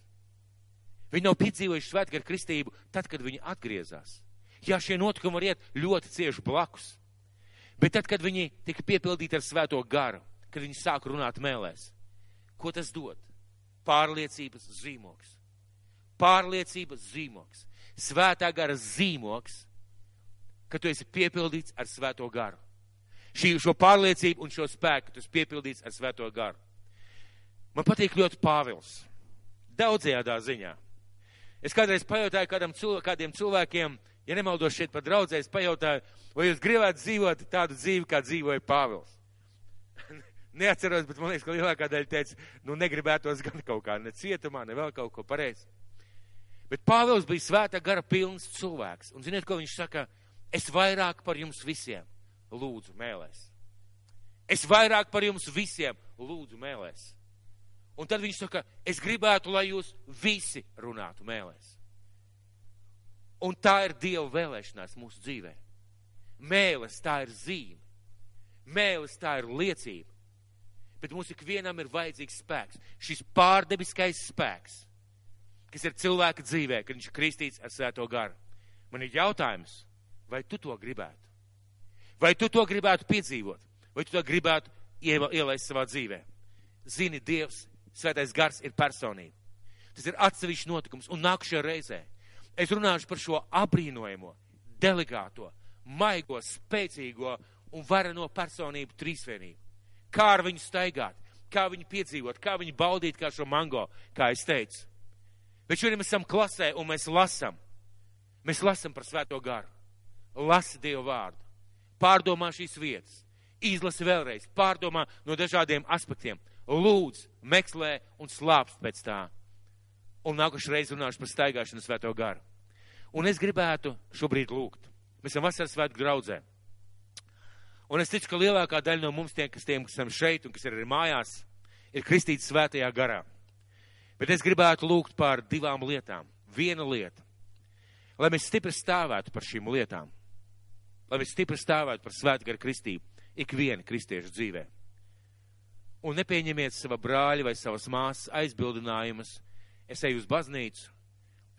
Viņi nav piedzīvojuši svēta gara kristību tad, kad viņi atgriezās. Jā, šie notikumi var iet ļoti cieši blakus. Bet tad, kad viņi tika piepildīti ar svēto garu, kad viņi sāk runāt mēlēs, ko tas dod? Pārliecības zīmoks. Pārliecības zīmoks. Svētā gara zīmoks ka tu esi piepildīts ar svēto garu. Šī, šo pārliecību un šo spēku tu esi piepildīts ar svēto garu. Man patīk ļoti Pāvils. Daudzajādā ziņā. Es kādreiz pajautāju kādam, kādiem cilvēkiem, ja nemaldos šeit par draudzē, es pajautāju, vai jūs gribētu dzīvot tādu dzīvi, kā dzīvoja Pāvils. <laughs> Neatceros, bet man liekas, ka lielākā daļa teica, nu negribētos gan kaut kā, ne cietumā, ne vēl kaut ko pareizi. Bet Pāvils bija svētā gara pilns cilvēks. Un ziniet, ko viņš saka? Es vairāk par jums visiem lūdzu mēlēs. Es vairāk par jums visiem lūdzu mēlēs. Un tad viņš saka, es gribētu, lai jūs visi runātu mēlēs. Un tā ir Dieva vēlēšanās mūsu dzīvē. Mēlis tā ir zīme. Mēlis tā ir liecība. Bet mums ikvienam ir vajadzīgs spēks. Šis pārdebiskais spēks, kas ir cilvēka dzīvē, kad viņš ir kristīts ar svēto garu. Man ir jautājums, Vai tu to gribētu? Vai tu to gribētu piedzīvot? Vai tu to gribētu ielaist savā dzīvē? Zini, Dievs, svētais gars ir personība. Tas ir atsevišķs notikums. Un nākamajā reizē es runāšu par šo apbrīnojamo, delegāto, maigo, spēcīgo un vareno personību trīsvienību. Kā ar viņu staigāt, kā viņu piedzīvot, kā viņu baudīt, kā šo mango, kā es teicu. Bet šodien mēs esam klasē un mēs lasam. Mēs lasam par svēto garu lasi Dievu vārdu, pārdomā šīs vietas, izlasi vēlreiz, pārdomā no dažādiem aspektiem, lūdz, meklē un slāpst pēc tā. Un nākošais reiz runāšu par staigāšanu svēto garu. Un es gribētu šobrīd lūgt. Mēs esam vasaras svētku draudzē. Un es ticu, ka lielākā daļa no mums tiem, kas tiem, kas esam šeit un kas ir arī mājās, ir kristīts svētajā garā. Bet es gribētu lūgt par divām lietām. Viena lieta, lai mēs stipri stāvētu par šīm lietām lai mēs stipri stāvētu par svētgaru kristību ikviena kristiešu dzīvē. Un nepieņemiet sava brāļa vai savas māsas aizbildinājumus. Es eju uz baznīcu,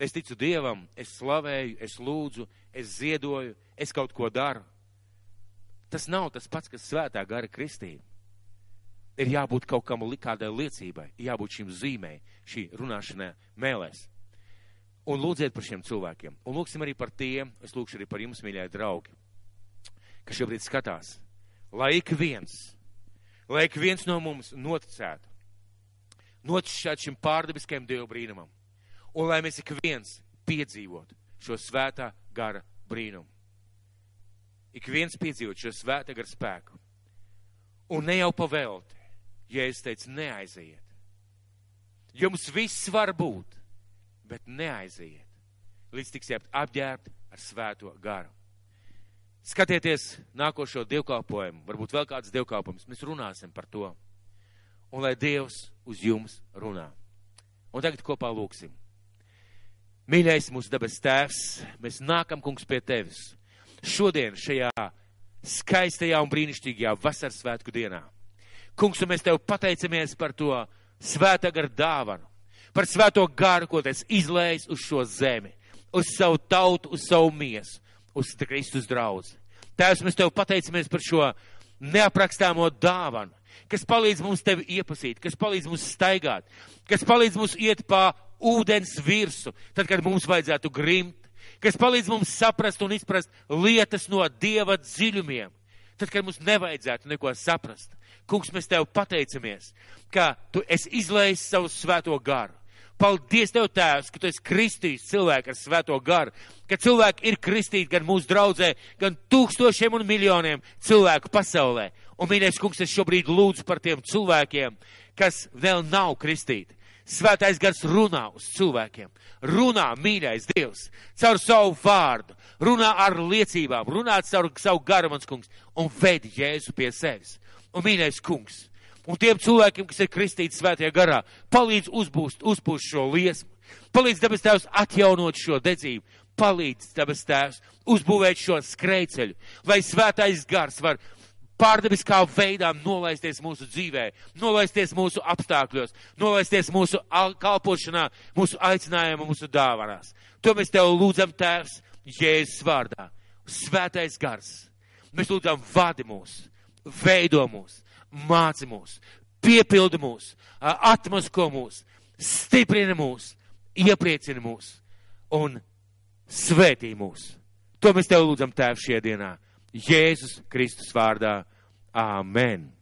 es ticu Dievam, es slavēju, es lūdzu, es ziedoju, es kaut ko daru. Tas nav tas pats, kas svētā gara kristība. Ir jābūt kaut kam kādai liecībai, jābūt šīm zīmēm, šī runāšanai mēlēs. Un lūdziet par šiem cilvēkiem. Un lūgsim arī par tiem, es lūgšu arī par jums, mīļie draugi kas šobrīd skatās, lai ik viens, lai ik viens no mums noticētu, noticētu šim pārdabiskajam Dievu brīnumam, un lai mēs ik viens piedzīvotu šo svētā gara brīnumu. Ik viens piedzīvot šo svētā gara spēku. Un ne jau pavelti, ja es teicu, neaiziet. Jums viss var būt, bet neaiziet, līdz tiksiet apģērbti ar svēto garu. Skatieties nākošo dievkalpojumu, varbūt vēl kāds dievkalpojums. Mēs runāsim par to. Un lai Dievs uz jums runā. Un tagad kopā lūksim. Mīļais mūsu dabas tēvs, mēs nākam, kungs, pie tevis. Šodien šajā skaistajā un brīnišķīgajā vasaras svētku dienā. Kungs, un mēs tev pateicamies par to svētā gara dāvanu, par svēto garu, ko tas izlējis uz šo zemi, uz savu tautu, uz savu miesu uz Kristus draudz. Tēvs, mēs tev pateicamies par šo neaprakstāmo dāvanu, kas palīdz mums tevi iepazīt, kas palīdz mums staigāt, kas palīdz mums iet pa ūdens virsu, tad, kad mums vajadzētu grimt, kas palīdz mums saprast un izprast lietas no Dieva dziļumiem, tad, kad mums nevajadzētu neko saprast. Kungs, mēs tev pateicamies, ka tu esi izlējis savu svēto garu Paldies Tev, Tēvs, ka Tu esi kristījis cilvēku ar svēto garu, ka cilvēki ir kristīti gan mūsu draudzē, gan tūkstošiem un miljoniem cilvēku pasaulē. Un, mīļais kungs, es šobrīd lūdzu par tiem cilvēkiem, kas vēl nav kristīti. Svētais gars runā uz cilvēkiem. Runā, mīļais Dievs, caur savu vārdu, runā ar liecībām, runā caur savu garu, mans kungs, un vedi Jēzu pie sevis. Un, mīļais kungs, un tiem cilvēkiem, kas ir kristīti svētajā garā, palīdz uzbūst, uzpūst šo liesmu, palīdz debes tēvs atjaunot šo dedzību, palīdz debes tēvs uzbūvēt šo skrejceļu, lai svētais gars var pārdabiskā veidā nolaisties mūsu dzīvē, nolaisties mūsu apstākļos, nolaisties mūsu kalpošanā, mūsu aicinājumā, mūsu dāvanās. To mēs tev lūdzam, Tēvs, Jēzus vārdā. Svētais gars. Mēs lūdzam, vadi mūs, veido mūs, māci mūs, piepildi mūs, atmasko mūs, stiprina mūs, iepriecina mūs un svētī mūs. To mēs tev lūdzam, Tēvs, šajā dienā. Jēzus Kristus vārdā. Āmen!